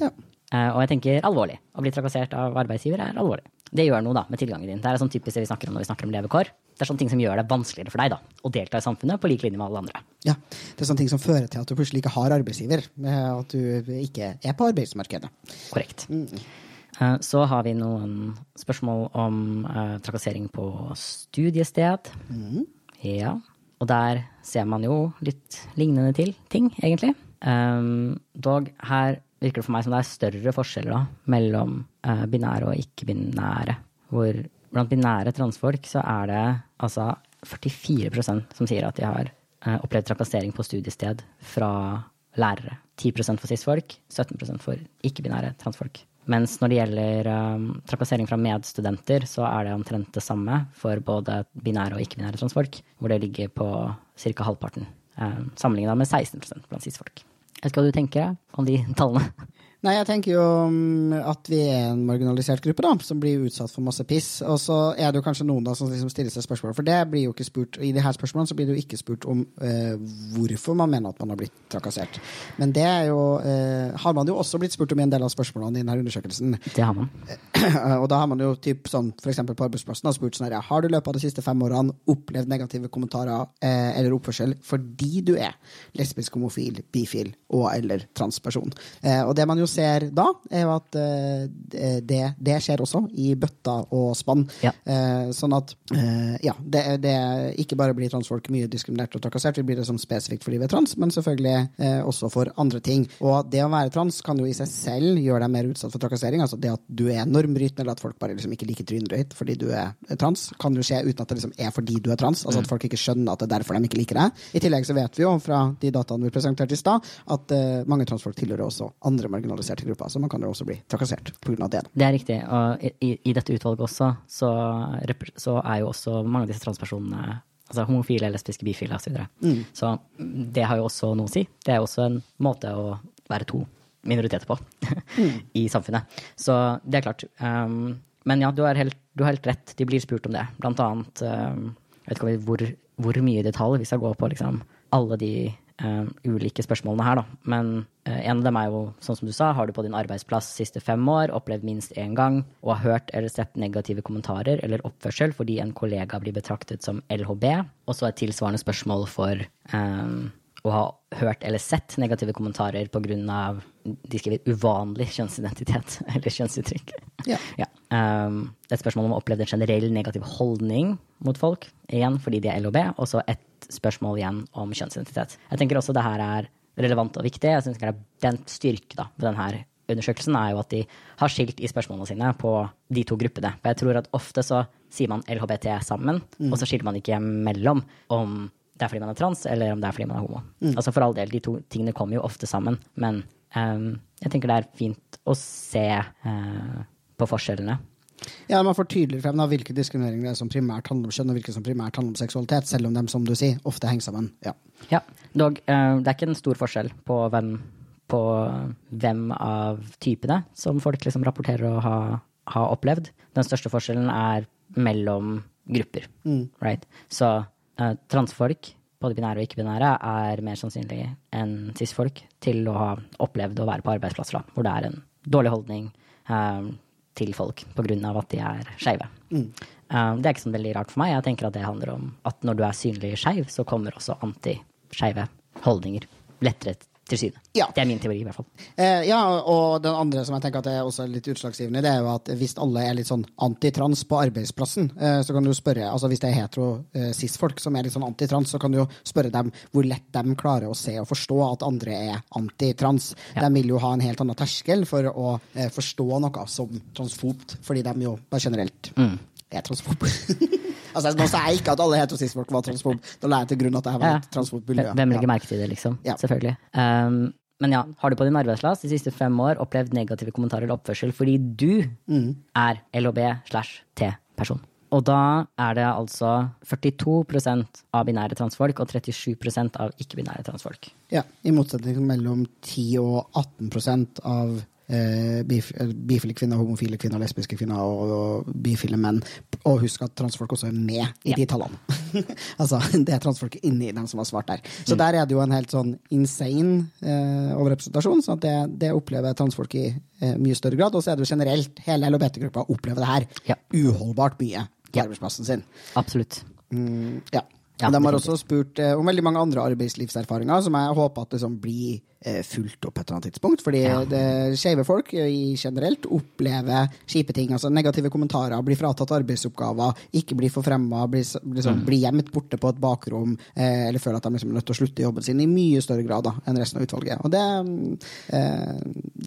Ja. Uh, og jeg tenker alvorlig. Å bli trakassert av arbeidsgiver er alvorlig. Det gjør noe da med tilgangen din. Det er sånn typisk det vi snakker om når vi snakker om levekår. Det er sånne ting som gjør det vanskeligere for deg da, å delta i samfunnet på lik linje med alle andre. Ja, Det er sånne ting som fører til at du plutselig ikke har arbeidsgiver. At du ikke er på arbeidsmarkedet. Korrekt. Mm. Eh, så har vi noen spørsmål om trakassering på studiested. Mm. Ja. Og der ser man jo litt lignende til ting, egentlig. Um, dog her virker det for meg som det er større forskjeller da, mellom uh, binære og ikke-binære. Hvor blant binære transfolk så er det altså 44% som sier at de har uh, opplevd trakassering på studiested fra lærere. 10 for cis-folk, 17% for ikke-binære transfolk. Mens når det gjelder um, trakassering fra medstudenter, så er det omtrent det samme for både binære og ikke-binære transfolk, hvor det ligger på ca. halvparten. Um, Sammenligna med 16% blant cis-folk. Jeg vet ikke hva du tenker om de tallene? Nei, jeg tenker jo um, at vi er en marginalisert gruppe da, som blir utsatt for masse piss. Og så er det jo kanskje noen da som liksom stiller seg spørsmål, for det blir jo ikke spurt, i de her spørsmålene så blir det jo ikke spurt om eh, hvorfor man mener at man har blitt trakassert. Men det er jo, eh, har man jo også blitt spurt om i en del av spørsmålene i denne undersøkelsen. Det har man. og da har man jo typ sånn, eksempel på arbeidsplassen har spurt sånn her, har du i løpet av de siste fem årene opplevd negative kommentarer eh, eller oppførsel fordi du er lesbisk, homofil, bifil og eller transperson. Eh, og det man jo ser da, er jo at uh, det, det, skjer også i bøtta og spann. Ja. Uh, sånn at ja, det, det, ikke bare blir transfolk mye diskriminert og trakassert, vi blir det som spesifikt fordi vi er trans, men selvfølgelig også for andre ting. Og det å være trans kan jo i seg selv gjøre deg mer utsatt for trakassering. Altså det at du er normbrytende, eller at folk bare liksom ikke liker trynet ditt fordi du er trans, kan jo skje uten at det liksom er fordi du er trans. Altså at mm. folk ikke skjønner at det er derfor de ikke liker deg. I tillegg så vet vi jo fra de dataene vi presenterte i stad, at mange transfolk tilhører også andre marginaliserte grupper gruppa, så man kan jo også bli trakassert pga. det. Det er riktig, og i, i dette utvalget også, så, så, er jo også mange av disse transpersonene altså homofile, lesbiske, bifile osv. Så, videre. mm. så det har jo også noe å si. Det er også en måte å være to minoriteter på mm. i samfunnet. Så det er klart. Um, men ja, du har, helt, helt, rett. De blir spurt om det. Blant annet um, Jeg vet ikke hvor, hvor mye i detalj vi skal gå på liksom, alle de ulike spørsmålene her, da. Men uh, en av dem er jo, sånn som du sa, har du på din arbeidsplass siste fem år opplevd minst én gang og har hørt eller sett negative kommentarer eller oppførsel fordi en kollega blir betraktet som LHB, og så et tilsvarende spørsmål for um, å ha hørt eller sett negative kommentarer pga. de skriver uvanlig kjønnsidentitet eller kjønnsuttrykk. Ja. ja. Um, det er et spørsmål om å oppleve en generell negativ holdning mot folk, igjen fordi de er LHB, og så et spørsmål igjen om kjønnsidentitet. Jeg tenker også det her er relevant og viktig. Jeg synes det er Den styrke da, ved denne undersøkelsen er jo at de har skilt i spørsmålene sine på de to gruppene. For jeg tror at ofte så sier man LHBT sammen, mm. og så skiller man ikke mellom om det er fordi man er trans, eller om det er fordi man er homo. Mm. Altså For all del, de to tingene kommer jo ofte sammen. Men um, jeg tenker det er fint å se uh, på forskjellene. Ja, Man får tydeligere frem da, hvilke diskrimineringer det er som primært handler om kjønn, og hvilke som primært handler om seksualitet, selv om de, som du sier, ofte henger sammen. Ja, ja dog, uh, det er ikke en stor forskjell på hvem, på hvem av typene som folk liksom rapporterer å ha, ha opplevd. Den største forskjellen er mellom grupper. Mm. Right? Så uh, transfolk, både binære og ikke-binære, er mer sannsynlig enn cis-folk til å ha opplevd å være på arbeidsplasser da, hvor det er en dårlig holdning uh, til folk pga. at de er skeive. Mm. Uh, det er ikke sånn veldig rart for meg. Jeg tenker at det handler om at når du er synlig skeiv, så kommer også antiskeive holdninger lettere til syne. Ja. Det er min teori, i hvert fall. Eh, ja, og den andre som jeg tenker at er også litt utslagsgivende, det er jo at hvis alle er litt sånn antitrans på arbeidsplassen, eh, så kan du spørre altså Hvis det er hetero-cis-folk eh, som er litt sånn antitrans, så kan du jo spørre dem hvor lett de klarer å se og forstå at andre er antitrans. Ja. De vil jo ha en helt annen terskel for å eh, forstå noe som transfobt, fordi de jo bare generelt mm. Er transfob. Altså, nå sa jeg ikke at alle heterosisfolk var transfob. Da la jeg til grunn at det her var et transfobt miljø. Hvem legger merke til det, liksom? Ja. Selvfølgelig. Um, men ja, har du på din arbeidsplass de siste fem år opplevd negative kommentarer eller oppførsel fordi du mm. er LHB slash T-person? Og da er det altså 42% av binære transfolk og 37% av ikke-binære transfolk. Ja, i motsetning mellom 10 og 18% av eh, bif eh, bifile kvinner, homofile kvinner, lesbiske kvinner og, og, bifile menn. Og husk at transfolk også er med i ja. de tallene. altså, det er transfolk inni dem som har svart der. Så mm. der er det jo en helt sånn insane eh, overrepresentasjon. Så det, det, opplever transfolk i eh, mye større grad. Og så er det jo generelt, hele LHBT-gruppa opplever det her ja. uholdbart mye på ja. arbeidsplassen sin. Absolutt. Mm, ja. Ja, de har også spurt eh, om veldig mange andre arbeidslivserfaringer som jeg håper at liksom blir eh, fulgt opp et eller annet tidspunkt. Fordi ja. skeive folk i generelt opplever kjipe ting. altså Negative kommentarer, blir fratatt arbeidsoppgaver, ikke blir forfremma, blir, liksom, mm. blir gjemt borte på et bakrom, eh, eller føler at de liksom er nødt til å slutte jobben sin i mye større grad da, enn resten av utvalget. Og det, eh,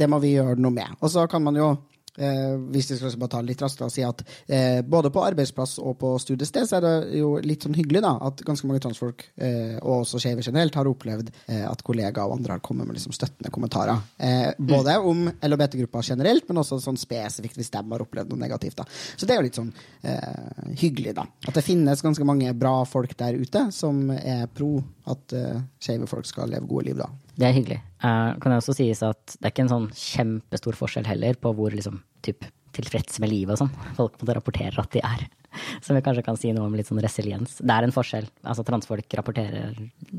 det må vi gjøre noe med. Og så kan man jo eh, hvis vi skal bare ta litt raskt, og si at eh, både på arbeidsplass og på studiested så er det jo litt sånn hyggelig da, at ganske mange transfolk, eh, og også skeive generelt, har opplevd eh, at kollegaer og andre har kommet med liksom støttende kommentarer. Eh, både om LHBT-gruppa generelt, men også sånn spesifikt hvis de har opplevd noe negativt. da. Så det er jo litt sånn eh, hyggelig, da. At det finnes ganske mange bra folk der ute som er pro at uh, skeive folk skal leve gode liv, da. Det er hyggelig. Uh, kan det også sies at det er ikke en sånn kjempestor forskjell heller på hvor liksom, typ, tilfreds med livet og sånn folk måtte rapportere at de er. Som vi kanskje kan si noe om litt sånn resiliens. Det er en forskjell. Altså Transfolk rapporterer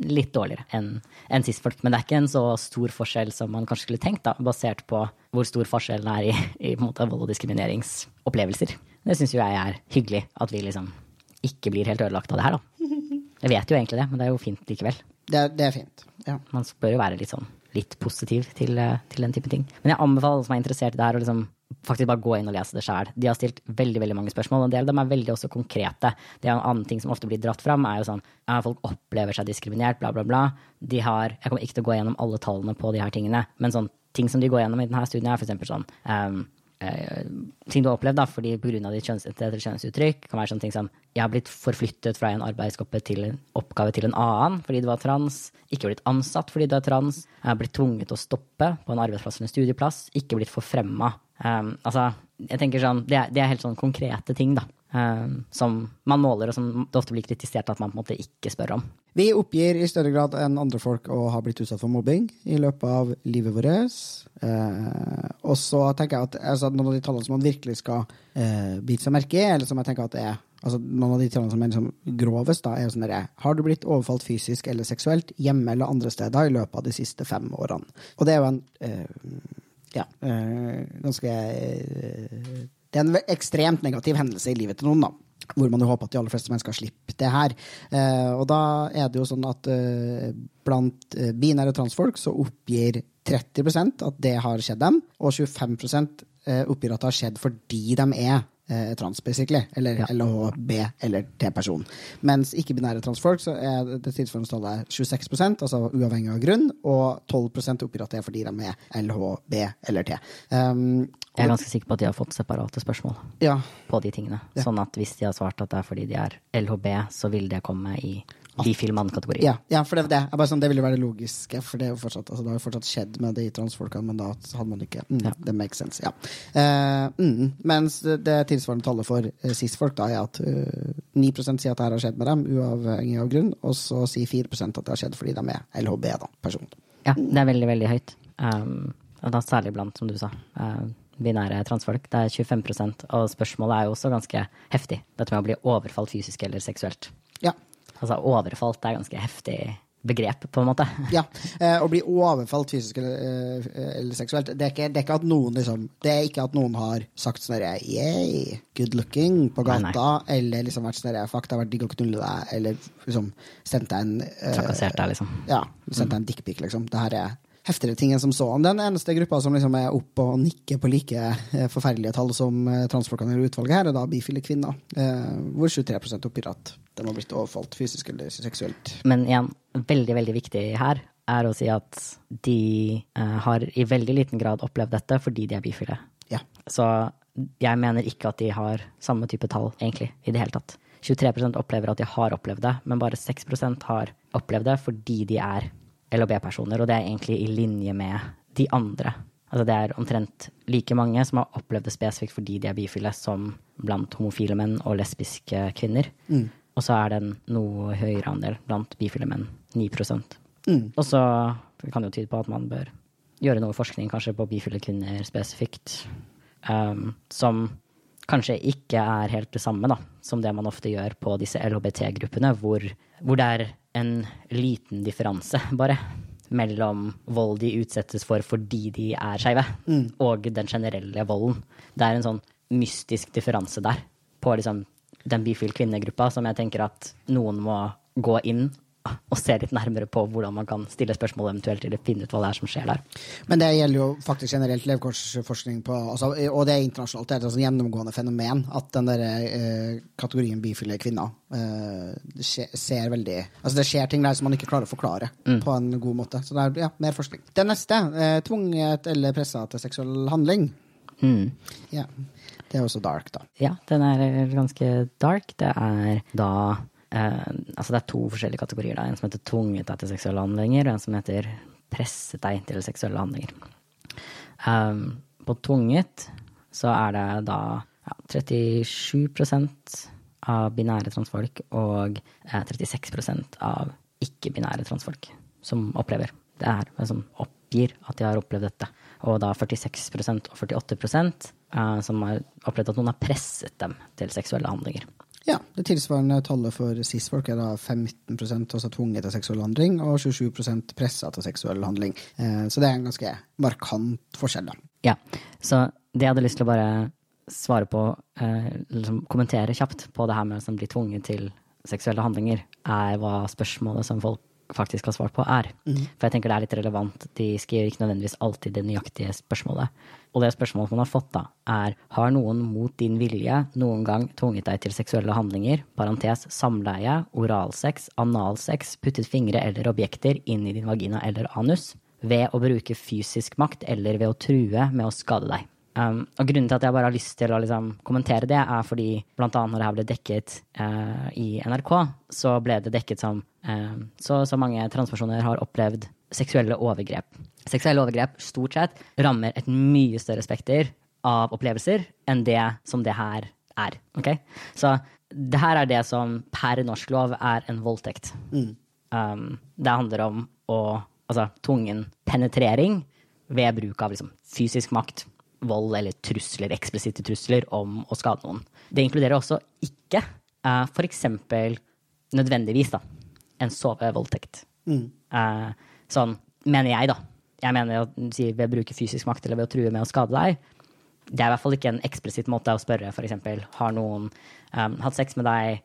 litt dårligere enn en cis-folk. Men det er ikke en så stor forskjell som man kanskje skulle tenkt, da, basert på hvor stor forskjellen er i, i måte, vold- og diskrimineringsopplevelser. Det syns jo jeg er hyggelig, at vi liksom ikke blir helt ødelagt av det her, da. Jeg vet jo egentlig det, men det er jo fint likevel. Det, er- det er fint. Ja. Man bør jo være litt sånn litt positiv til, eh, til den type ting. Men jeg anbefaler alle som er interessert i det her, å liksom faktisk bare gå inn og lese det sjæl. De har stilt veldig veldig mange spørsmål, og en del av dem er veldig også konkrete. Det er en annen ting som ofte blir dratt fram, er jo sånn ja, folk opplever seg diskriminert, bla, bla, bla. De har Jeg kommer ikke til å gå gjennom alle tallene på de her tingene, men sånn ting som de går gjennom i denne studien, er eksempel sånn eh, ting du har opplevd da, fordi pga. ditt kjønns, kjønnsuttrykk, kan være sånne ting som jeg har blitt forflyttet fra en arbeidsoppgave til en oppgave til en annen fordi du var trans, ikke blitt ansatt fordi du er trans, jeg har blitt tvunget til å stoppe på en arbeidsplass eller en studieplass, ikke blitt forfremma. Um, altså, jeg tenker sånn, det det er helt sånn konkrete ting, da. Um, som man måler, og som det ofte blir kritisert at man på en måte ikke spør om. Vi oppgir i større grad enn andre folk å ha blitt utsatt for mobbing i løpet av livet vårt. Eh, og så tenker jeg at altså, noen av de tallene som man virkelig skal eh, bite seg merke i, eller som jeg tenker at er altså, noen av de tallene som er liksom grovest, da, er jo sånn derre Har du blitt overfalt fysisk eller seksuelt hjemme eller andre steder i løpet av de siste fem årene? Og det er jo en eh, ja, eh, ganske eh, Det er en ekstremt negativ hendelse i livet til noen, da. Hvor man jo håper at de aller fleste mennesker slipper det her. Eh, og da er det jo sånn at eh, blant eh, binære transfolk så oppgir 30% at det har skjedd dem, og 25 eh, oppgir at det har skjedd fordi de er eh, trans, basically. Eller Ja. LHB eller T-person. Mens ikke-binære transfolk så er det tilsvarende 26% altså uavhengig av grunn, og 12 oppgir at det er fordi de er LHB eller T. Um, Jeg er ganske sikker på at de har fått separate spørsmål ja, på de tingene. Sånn at hvis de har svart at det er fordi de er LHB, så vil det komme i bifil mann-kategori. ja, ja, for det, det, er bare sånn, det ville være det logiske, for det, er jo fortsatt, altså, det har jo fortsatt skjedd med de transfolka, men da hadde man ikke mm, Det makes sense, ja. Uh, mm, mens det tilsvarende tallet for uh, cis-folk da er at uh, 9 sier at det her har skjedd med dem, uavhengig av grunn, og så sier 4% at det har skjedd fordi de er LHB, da, person. Ja, det er veldig, veldig høyt. Um, og da særlig blant, som du sa, uh, binære transfolk. Det er 25 og spørsmålet er jo også ganske heftig. Dette med å bli overfalt fysisk eller seksuelt. Ja. Altså overfalt er ganske heftig begrep, på en måte. Ja, eh, Å bli overfalt fysisk eller, eh, eller seksuelt det er, ikke, det er ikke at noen liksom Det er ikke at noen har sagt sånn herre yeah, good looking på Nei, gata, eller liksom vært sånn herre fuck, det har vært digg å knulle deg, eller liksom sendt deg en eh, Trakassert deg, liksom. Ja, sendt deg en dickpic, liksom. Det her er heftigere ting enn som så. Den eneste gruppa som liksom er oppe og nikker på like eh, forferdelige tall som eh, transfolkene i utvalget her, er da bifile kvinner, eh, hvor 23 oppgir at de har blitt overfalt fysisk eller seksuelt. Men igjen, veldig, veldig viktig her er å si at de har i veldig liten grad opplevd dette fordi de er bifile. Ja. Så jeg mener ikke at de har samme type tall, egentlig, i det hele tatt. 23% opplever at de har opplevd det, men bare 6% har opplevd det fordi de er LHB-personer, og det er egentlig i linje med de andre. Altså det er omtrent like mange som har opplevd det spesifikt fordi de er bifile, som blant homofile menn og lesbiske kvinner. Og så er det en noe høyere andel blant bifile menn, 9 Og så kan det jo tyde på at man bør gjøre noe forskning kanskje på bifile kvinner spesifikt, um, som kanskje ikke er helt det samme da, som det man ofte gjør på disse LHBT-gruppene, hvor, hvor det er en liten differanse, bare, mellom vold de utsettes for fordi de er skeive, og den generelle volden. Det er en sånn mystisk differanse der, på liksom den bifil kvinnegruppa, som jeg tenker at noen må gå inn og se litt nærmere på hvordan man kan stille spørsmål eventuelt, eller finne ut hva det er som skjer der. Men det gjelder jo faktisk generelt levekårsforskning på altså, Og det er internasjonalt. Det er et sånn gjennomgående fenomen at den der, eh, kategorien bifile kvinner eh, det skje- ser veldig Altså det skjer ting der som man ikke klarer å forklare på en god måte. Så det er ja, mer forskning. Det neste, eh, tvunget eller pressa til seksuell handling. Mm. Ja. Det er også dark, da. Ja, den er ganske dark. Det er da eh, Altså, det er to forskjellige kategorier. Da. En som heter tvunget deg til seksuelle handlinger, og en som heter presset deg til seksuelle handlinger. Um, på tvunget så er det da ja, 37% av binære transfolk og eh, 36% av ikke-binære transfolk som opplever det her, som oppgir at de har opplevd dette. Og da 46% og 48 eh, som har opplevd at noen har presset dem til seksuelle handlinger. Ja, det tilsvarende tallet for cis-folk er da 15% også tvunget til seksuell handling, og 27% pressa til seksuell handling. Eh, så det er en ganske markant forskjell, da. Ja, så det jeg hadde lyst til å bare svare på, eh, liksom kommentere kjapt på det her med å bli tvunget til seksuelle handlinger, er hva spørsmålet som folk faktisk har svart på, er. For jeg tenker det er litt relevant. De skriver ikke nødvendigvis alltid det nøyaktige spørsmålet. Og det spørsmålet man har fått, da, er har noen mot din vilje noen gang tvunget deg til seksuelle handlinger, parentes samleie, oralsex, analsex, puttet fingre eller objekter inn i din vagina eller anus, ved å bruke fysisk makt eller ved å true med å skade deg? Um, og grunnen til at jeg bare har lyst til å liksom, kommentere det, er fordi blant annet når det her ble dekket uh, i NRK, så ble det dekket som uh, så, så mange transpersoner har opplevd seksuelle overgrep. Seksuelle overgrep stort sett rammer et mye større spekter av opplevelser enn det som det her er. Okay? Så det her er det som per norsk lov er en voldtekt. Mm. Um, det handler om å Altså tvungen penetrering ved bruk av liksom, fysisk makt vold eller trusler, eksplisitte trusler om å skade noen. Det inkluderer også ikke uh, f.eks. nødvendigvis da, en sovevoldtekt. Mm. Uh, sånn mener jeg, da. Jeg mener at si, ved å bruke fysisk makt eller ved å true med å skade deg. Det er i hvert fall ikke en eksplisitt måte å spørre f.eks. har noen um, hatt sex med deg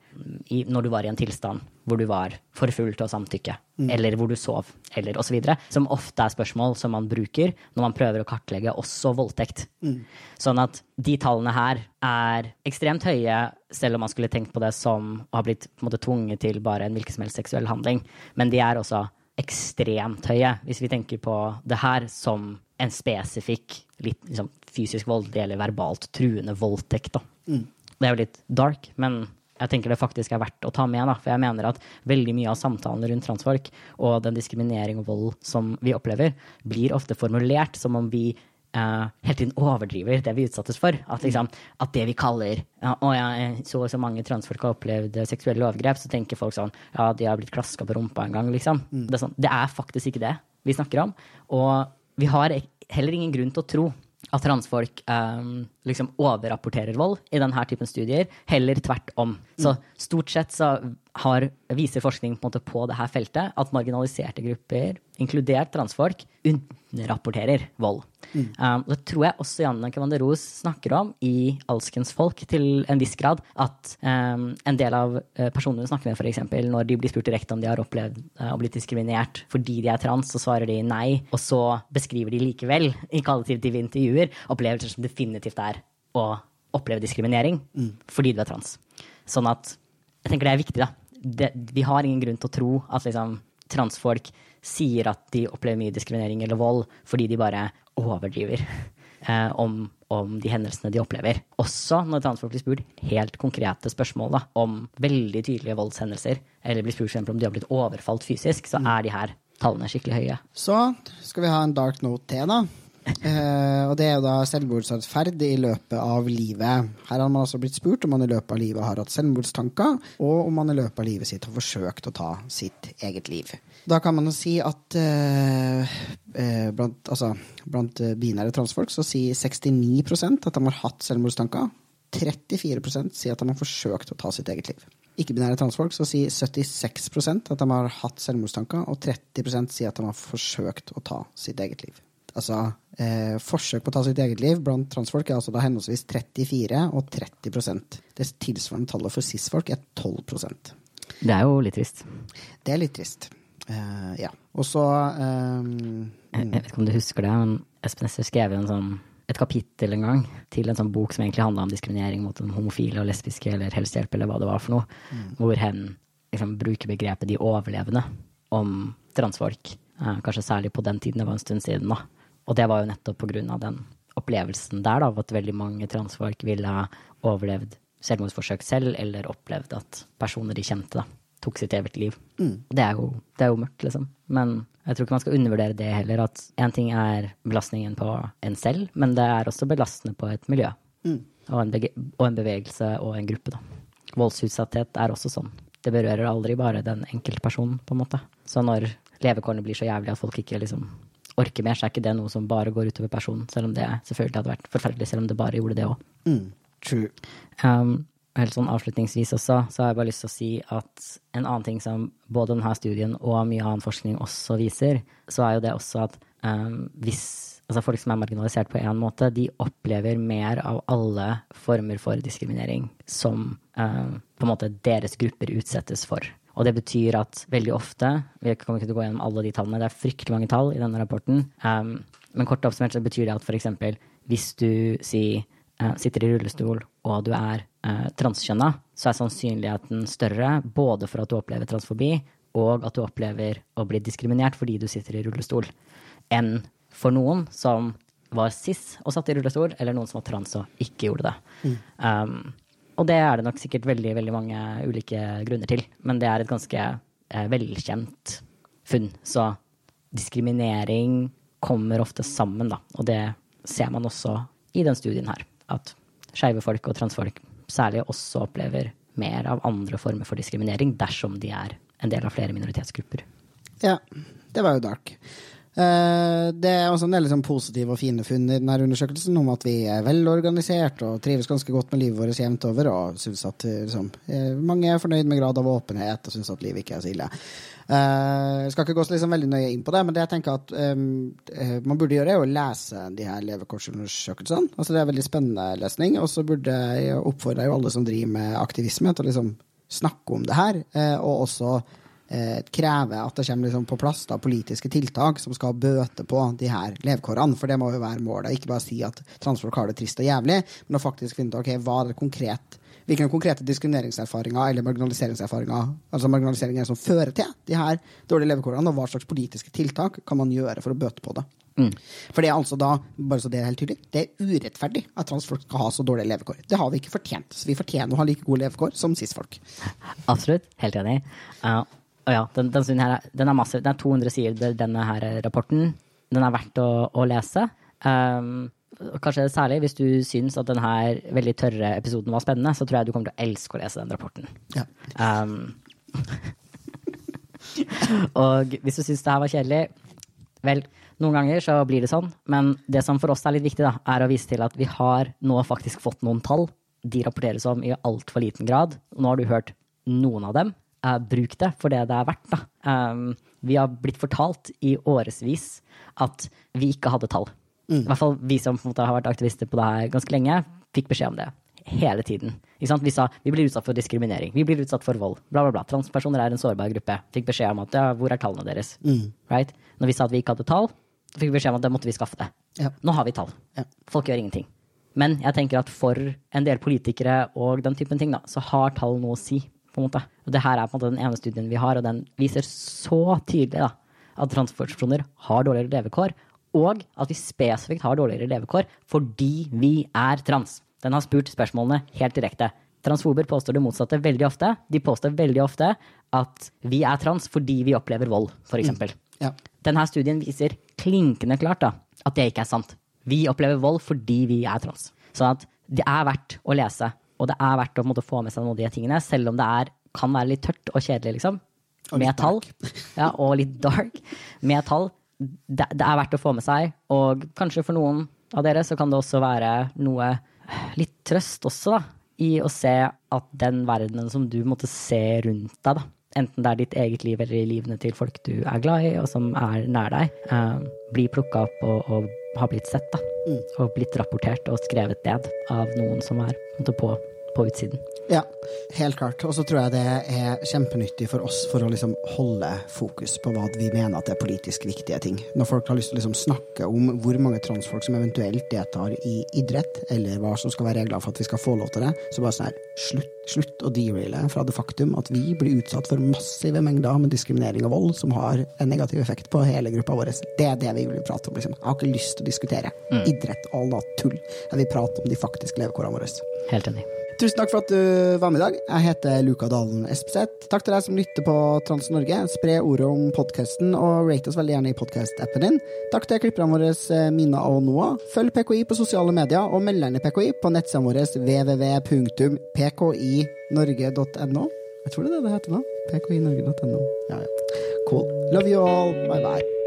i, når du var i en tilstand hvor du var for full til å samtykke, mm. eller hvor du sov, eller osv. Som ofte er spørsmål som man bruker når man prøver å kartlegge også voldtekt. Mm. Sånn at de tallene her er ekstremt høye, selv om man skulle tenkt på det som å ha blitt måte, tvunget til bare en hvilken som helst seksuell handling. Men de er også ekstremt høye, hvis vi tenker på det her som en spesifikk litt liksom, fysisk voldelig eller verbalt truende voldtekt. Mm. Det er jo litt dark, men jeg tenker det faktisk er verdt å ta med. Da, for jeg mener at veldig mye av samtalen rundt transfolk og den diskriminering og vold som vi opplever, blir ofte formulert som om vi uh, hele tiden overdriver det vi utsattes for. At, liksom, at det vi kaller ja, å ja, så og så mange transfolk har opplevd seksuelle overgrep, så tenker folk sånn ja, de har blitt klaska på rumpa en gang, liksom. Mm. Det, er sånn, det er faktisk ikke det vi snakker om. Og vi har heller ingen grunn til å tro at transfolk um, liksom overrapporterer vold i denne typen studier. Heller tvert om. Så stort sett så har, viser forskning på, på dette feltet at marginaliserte grupper, inkludert transfolk, underrapporterer vold. Mm. Um, det tror jeg også Janne Kevanderos snakker om i Alskens folk, til en viss grad. At um, en del av uh, personene hun snakker med, f.eks., når de blir spurt direkte om de har opplevd uh, å bli diskriminert fordi de er trans, så svarer de nei. Og så beskriver de likevel i kvalitative intervjuer opplevelser som definitivt er å oppleve diskriminering mm. fordi du er trans. Sånn at jeg tenker det er viktig, da. Det, vi har ingen grunn til å tro at liksom, transfolk sier at de opplever mye diskriminering eller vold fordi de bare overdriver eh, om, om, de hendelsene de opplever. Også når transfolk blir spurt helt konkrete spørsmål da, om veldig tydelige voldshendelser, eller blir spurt om de har blitt overfalt fysisk, så er de her tallene skikkelig høye. Så skal vi ha en dark note til, da. Eh, og det er jo da selvmordsatferd i løpet av livet. Her har man altså blitt spurt om man i løpet av livet har hatt selvmordstanker, og om man i løpet av livet sitt har forsøkt å ta sitt eget liv. Da kan man jo si at uh, blant, altså, blant binære transfolk så sier 69% at de har hatt selvmordstanker. 34% sier at de har forsøkt å ta sitt eget liv. Ikke-binære transfolk så sier 76% at de har hatt selvmordstanker, og 30% sier at de har forsøkt å ta sitt eget liv altså, eh, forsøk på å ta sitt eget liv blant transfolk er altså da henholdsvis 34 og 30% Det tilsvarende tallet for cis-folk er 12% Det er jo litt trist. Det er litt trist. Eh, ja. Og så eh, jeg, vet ikke om du husker det, men Espen Esser skrev en sånn, et kapittel en gang til en sånn bok som egentlig handla om diskriminering mot homofile og lesbiske eller helsehjelp eller hva det var for noe, mm. hvor hen liksom, bruker begrepet de overlevende om transfolk. Uh, kanskje særlig på den tiden, det var en stund siden, da. Og det var jo nettopp på grunn av den opplevelsen der, da, av at veldig mange transfolk ville ha overlevd selvmordsforsøk selv, eller opplevd at personer de kjente, da, tok sitt eget liv. Det, er jo, det er jo mørkt, liksom. Men jeg tror ikke man skal undervurdere det heller, at én ting er belastningen på en selv, men det er også belastende på et miljø. Og, en og en bevegelse og en gruppe, da. Voldsutsatthet er også sånn. Det berører aldri bare den enkelte personen, på en måte. Så når levekårene blir så jævlig at folk ikke liksom orker mer, så er ikke det noe som bare går utover personen, selv om det selvfølgelig hadde vært forferdelig, selv om det bare gjorde det òg. True. Um, helt sånn avslutningsvis også, så har jeg bare lyst til å si at en annen ting som både denne studien og mye annen forskning også viser, så er jo det også at um, hvis altså folk som er marginalisert på en måte, de opplever mer av alle former for diskriminering som um, på en måte deres grupper utsettes for. Og det betyr at veldig ofte, vi kommer ikke til å gå gjennom alle de tallene, det er fryktelig mange tall i denne rapporten, um, men kort oppsummert så betyr det at eksempel hvis du sier uh, sitter i rullestol og du er uh, transkjønna, så er sannsynligheten større både for at du opplever transfobi, og at du opplever å bli diskriminert fordi du sitter i rullestol, enn for noen som var cis og satt i rullestol, eller noen som var trans og ikke gjorde det. Um, og det er det nok sikkert veldig, veldig mange ulike grunner til, men det er et ganske eh, velkjent funn. Så diskriminering kommer ofte sammen, da, og det ser man også i den studien her. At skeive folk og transfolk særlig også opplever mer av andre former for diskriminering dersom de er en del av flere minoritetsgrupper. Ja, det var jo dark. Eh, det er også en del liksom positive og fine funn i denne undersøkelsen om at vi er velorganisert og trives ganske godt med livet vårt jevnt over, og synes at eh, liksom, eh, mange er fornøyd med grad av åpenhet og syns at livet ikke er så ille. Jeg skal ikke gå så liksom veldig nøye inn på det, men det jeg tenker at um, man burde gjøre, er å lese de her levekårsundersøkelsene. Altså, det er veldig spennende lesning, og så burde jeg oppfordre alle som driver med aktivisme, til å liksom snakke om det her, og også eh, kreve at det kommer liksom på plass da, politiske tiltak som skal bøte på de her levekårene. For det må jo være målet. Ikke bare si at transfolk har det trist og jævlig, men å faktisk finne ut okay, hva er det konkret hvilke konkrete diskrimineringserfaringer eller marginaliseringserfaringer altså marginaliseringer som fører til de her dårlige levekårene, og hva slags politiske tiltak kan man gjøre for å bøte på det. Mm. For det er altså da, bare så det er helt tydelig, det er urettferdig at transfolk skal ha så dårlige levekår. Det har vi ikke fortjent. Så vi fortjener å ha like gode levekår som cis-folk. Absolutt. Helt enig. Uh, og ja, den, den, studien her, den er masse, den er 200 sider, denne her rapporten. Den er verdt å, å lese. Um, kanskje særlig hvis du syns at denne veldig tørre episoden var spennende, så tror jeg du kommer til å elske å lese den rapporten. Ja. Um, og hvis du syns det her var kjedelig, vel, noen ganger så blir det sånn, men det som for oss er litt viktig, da, er å vise til at vi har nå faktisk fått noen tall. De rapporteres om i altfor liten grad. Nå har du hørt noen av dem. Uh, bruk det for det det er verdt. Um, vi har blitt fortalt i årevis at vi ikke hadde tall. I hvert fall vi som måte, har vært aktivister på det her ganske lenge, fikk beskjed om det. Hele tiden. Vi sa vi blir utsatt for diskriminering, vi blir utsatt for vold. Bla, bla, bla. Transpersoner er en sårbar gruppe. Fikk beskjed om at ja, hvor er tallene deres? Right? Når vi sa at vi ikke hadde tall, fikk vi beskjed om at det måtte vi skaffe det. Ja. Nå har vi tall. Ja. Folk gjør ingenting. Men jeg tenker at for en del politikere og den typen ting, da, så har tall noe å si. På en måte. Og det her er på en måte den ene studien vi har, og den viser så tydelig da, at transpersoner har dårligere levekår, og at vi spesifikt har dårligere levekår fordi vi er trans. Den har spurt spørsmålene helt direkte. Transfober påstår det motsatte veldig ofte. De påstår veldig ofte at vi er trans fordi vi opplever vold, f.eks. Ja. Denne studien viser klinkende klart da, at det ikke er sant. Vi opplever vold fordi vi er trans. Så at det er verdt å lese, og det er verdt å måte, få med seg noen av de tingene, selv om det er, kan være litt tørt og kjedelig, liksom. Og Med tall. Ja, og litt dark. Med tall. Det, det er verdt å få med seg, og kanskje for noen av dere så kan det også være noe litt trøst også, da, i å se at den verdenen som du måtte se rundt deg, da, enten det er ditt eget liv eller i livene til folk du er glad i, og som er nær deg, eh, blir plukka opp og, og har blitt sett, da. Og blitt rapportert og skrevet ned av noen som er på, på, utsiden. Ja, helt klart. Og så tror jeg det er kjempenyttig for oss for å liksom holde fokus på hva vi mener at er politisk viktige ting. Når folk har lyst til å liksom snakke om hvor mange transfolk som eventuelt deltar i idrett, eller hva som skal være regler for at vi skal få lov til det, så bare sånn her, slutt, slutt å deraile fra det faktum at vi blir utsatt for massive mengder med diskriminering og vold som har en negativ effekt på hele gruppa vår. Det er det vi vil prate om. liksom. Jeg har ikke lyst til å diskutere idrett, all natt tull. Jeg vil prate om de faktiske levekårene våre. Helt enig. Tusen takk for at du var med i dag. Jeg heter Luka Dalen Espeseth. Takk til deg som lytter på Trans-Norge. Spre ordet om podkasten, og rate oss veldig gjerne i podkast-appen din. Takk til klipperne våre eh, Mina og Noah. Følg PKI på sosiale medier, og meld deg PKI på nettsidene våre www.pkinorge.no. Jeg tror det er det det heter nå. pkinorge.no. Ja, ja. Cool. Love you all. Bye bye.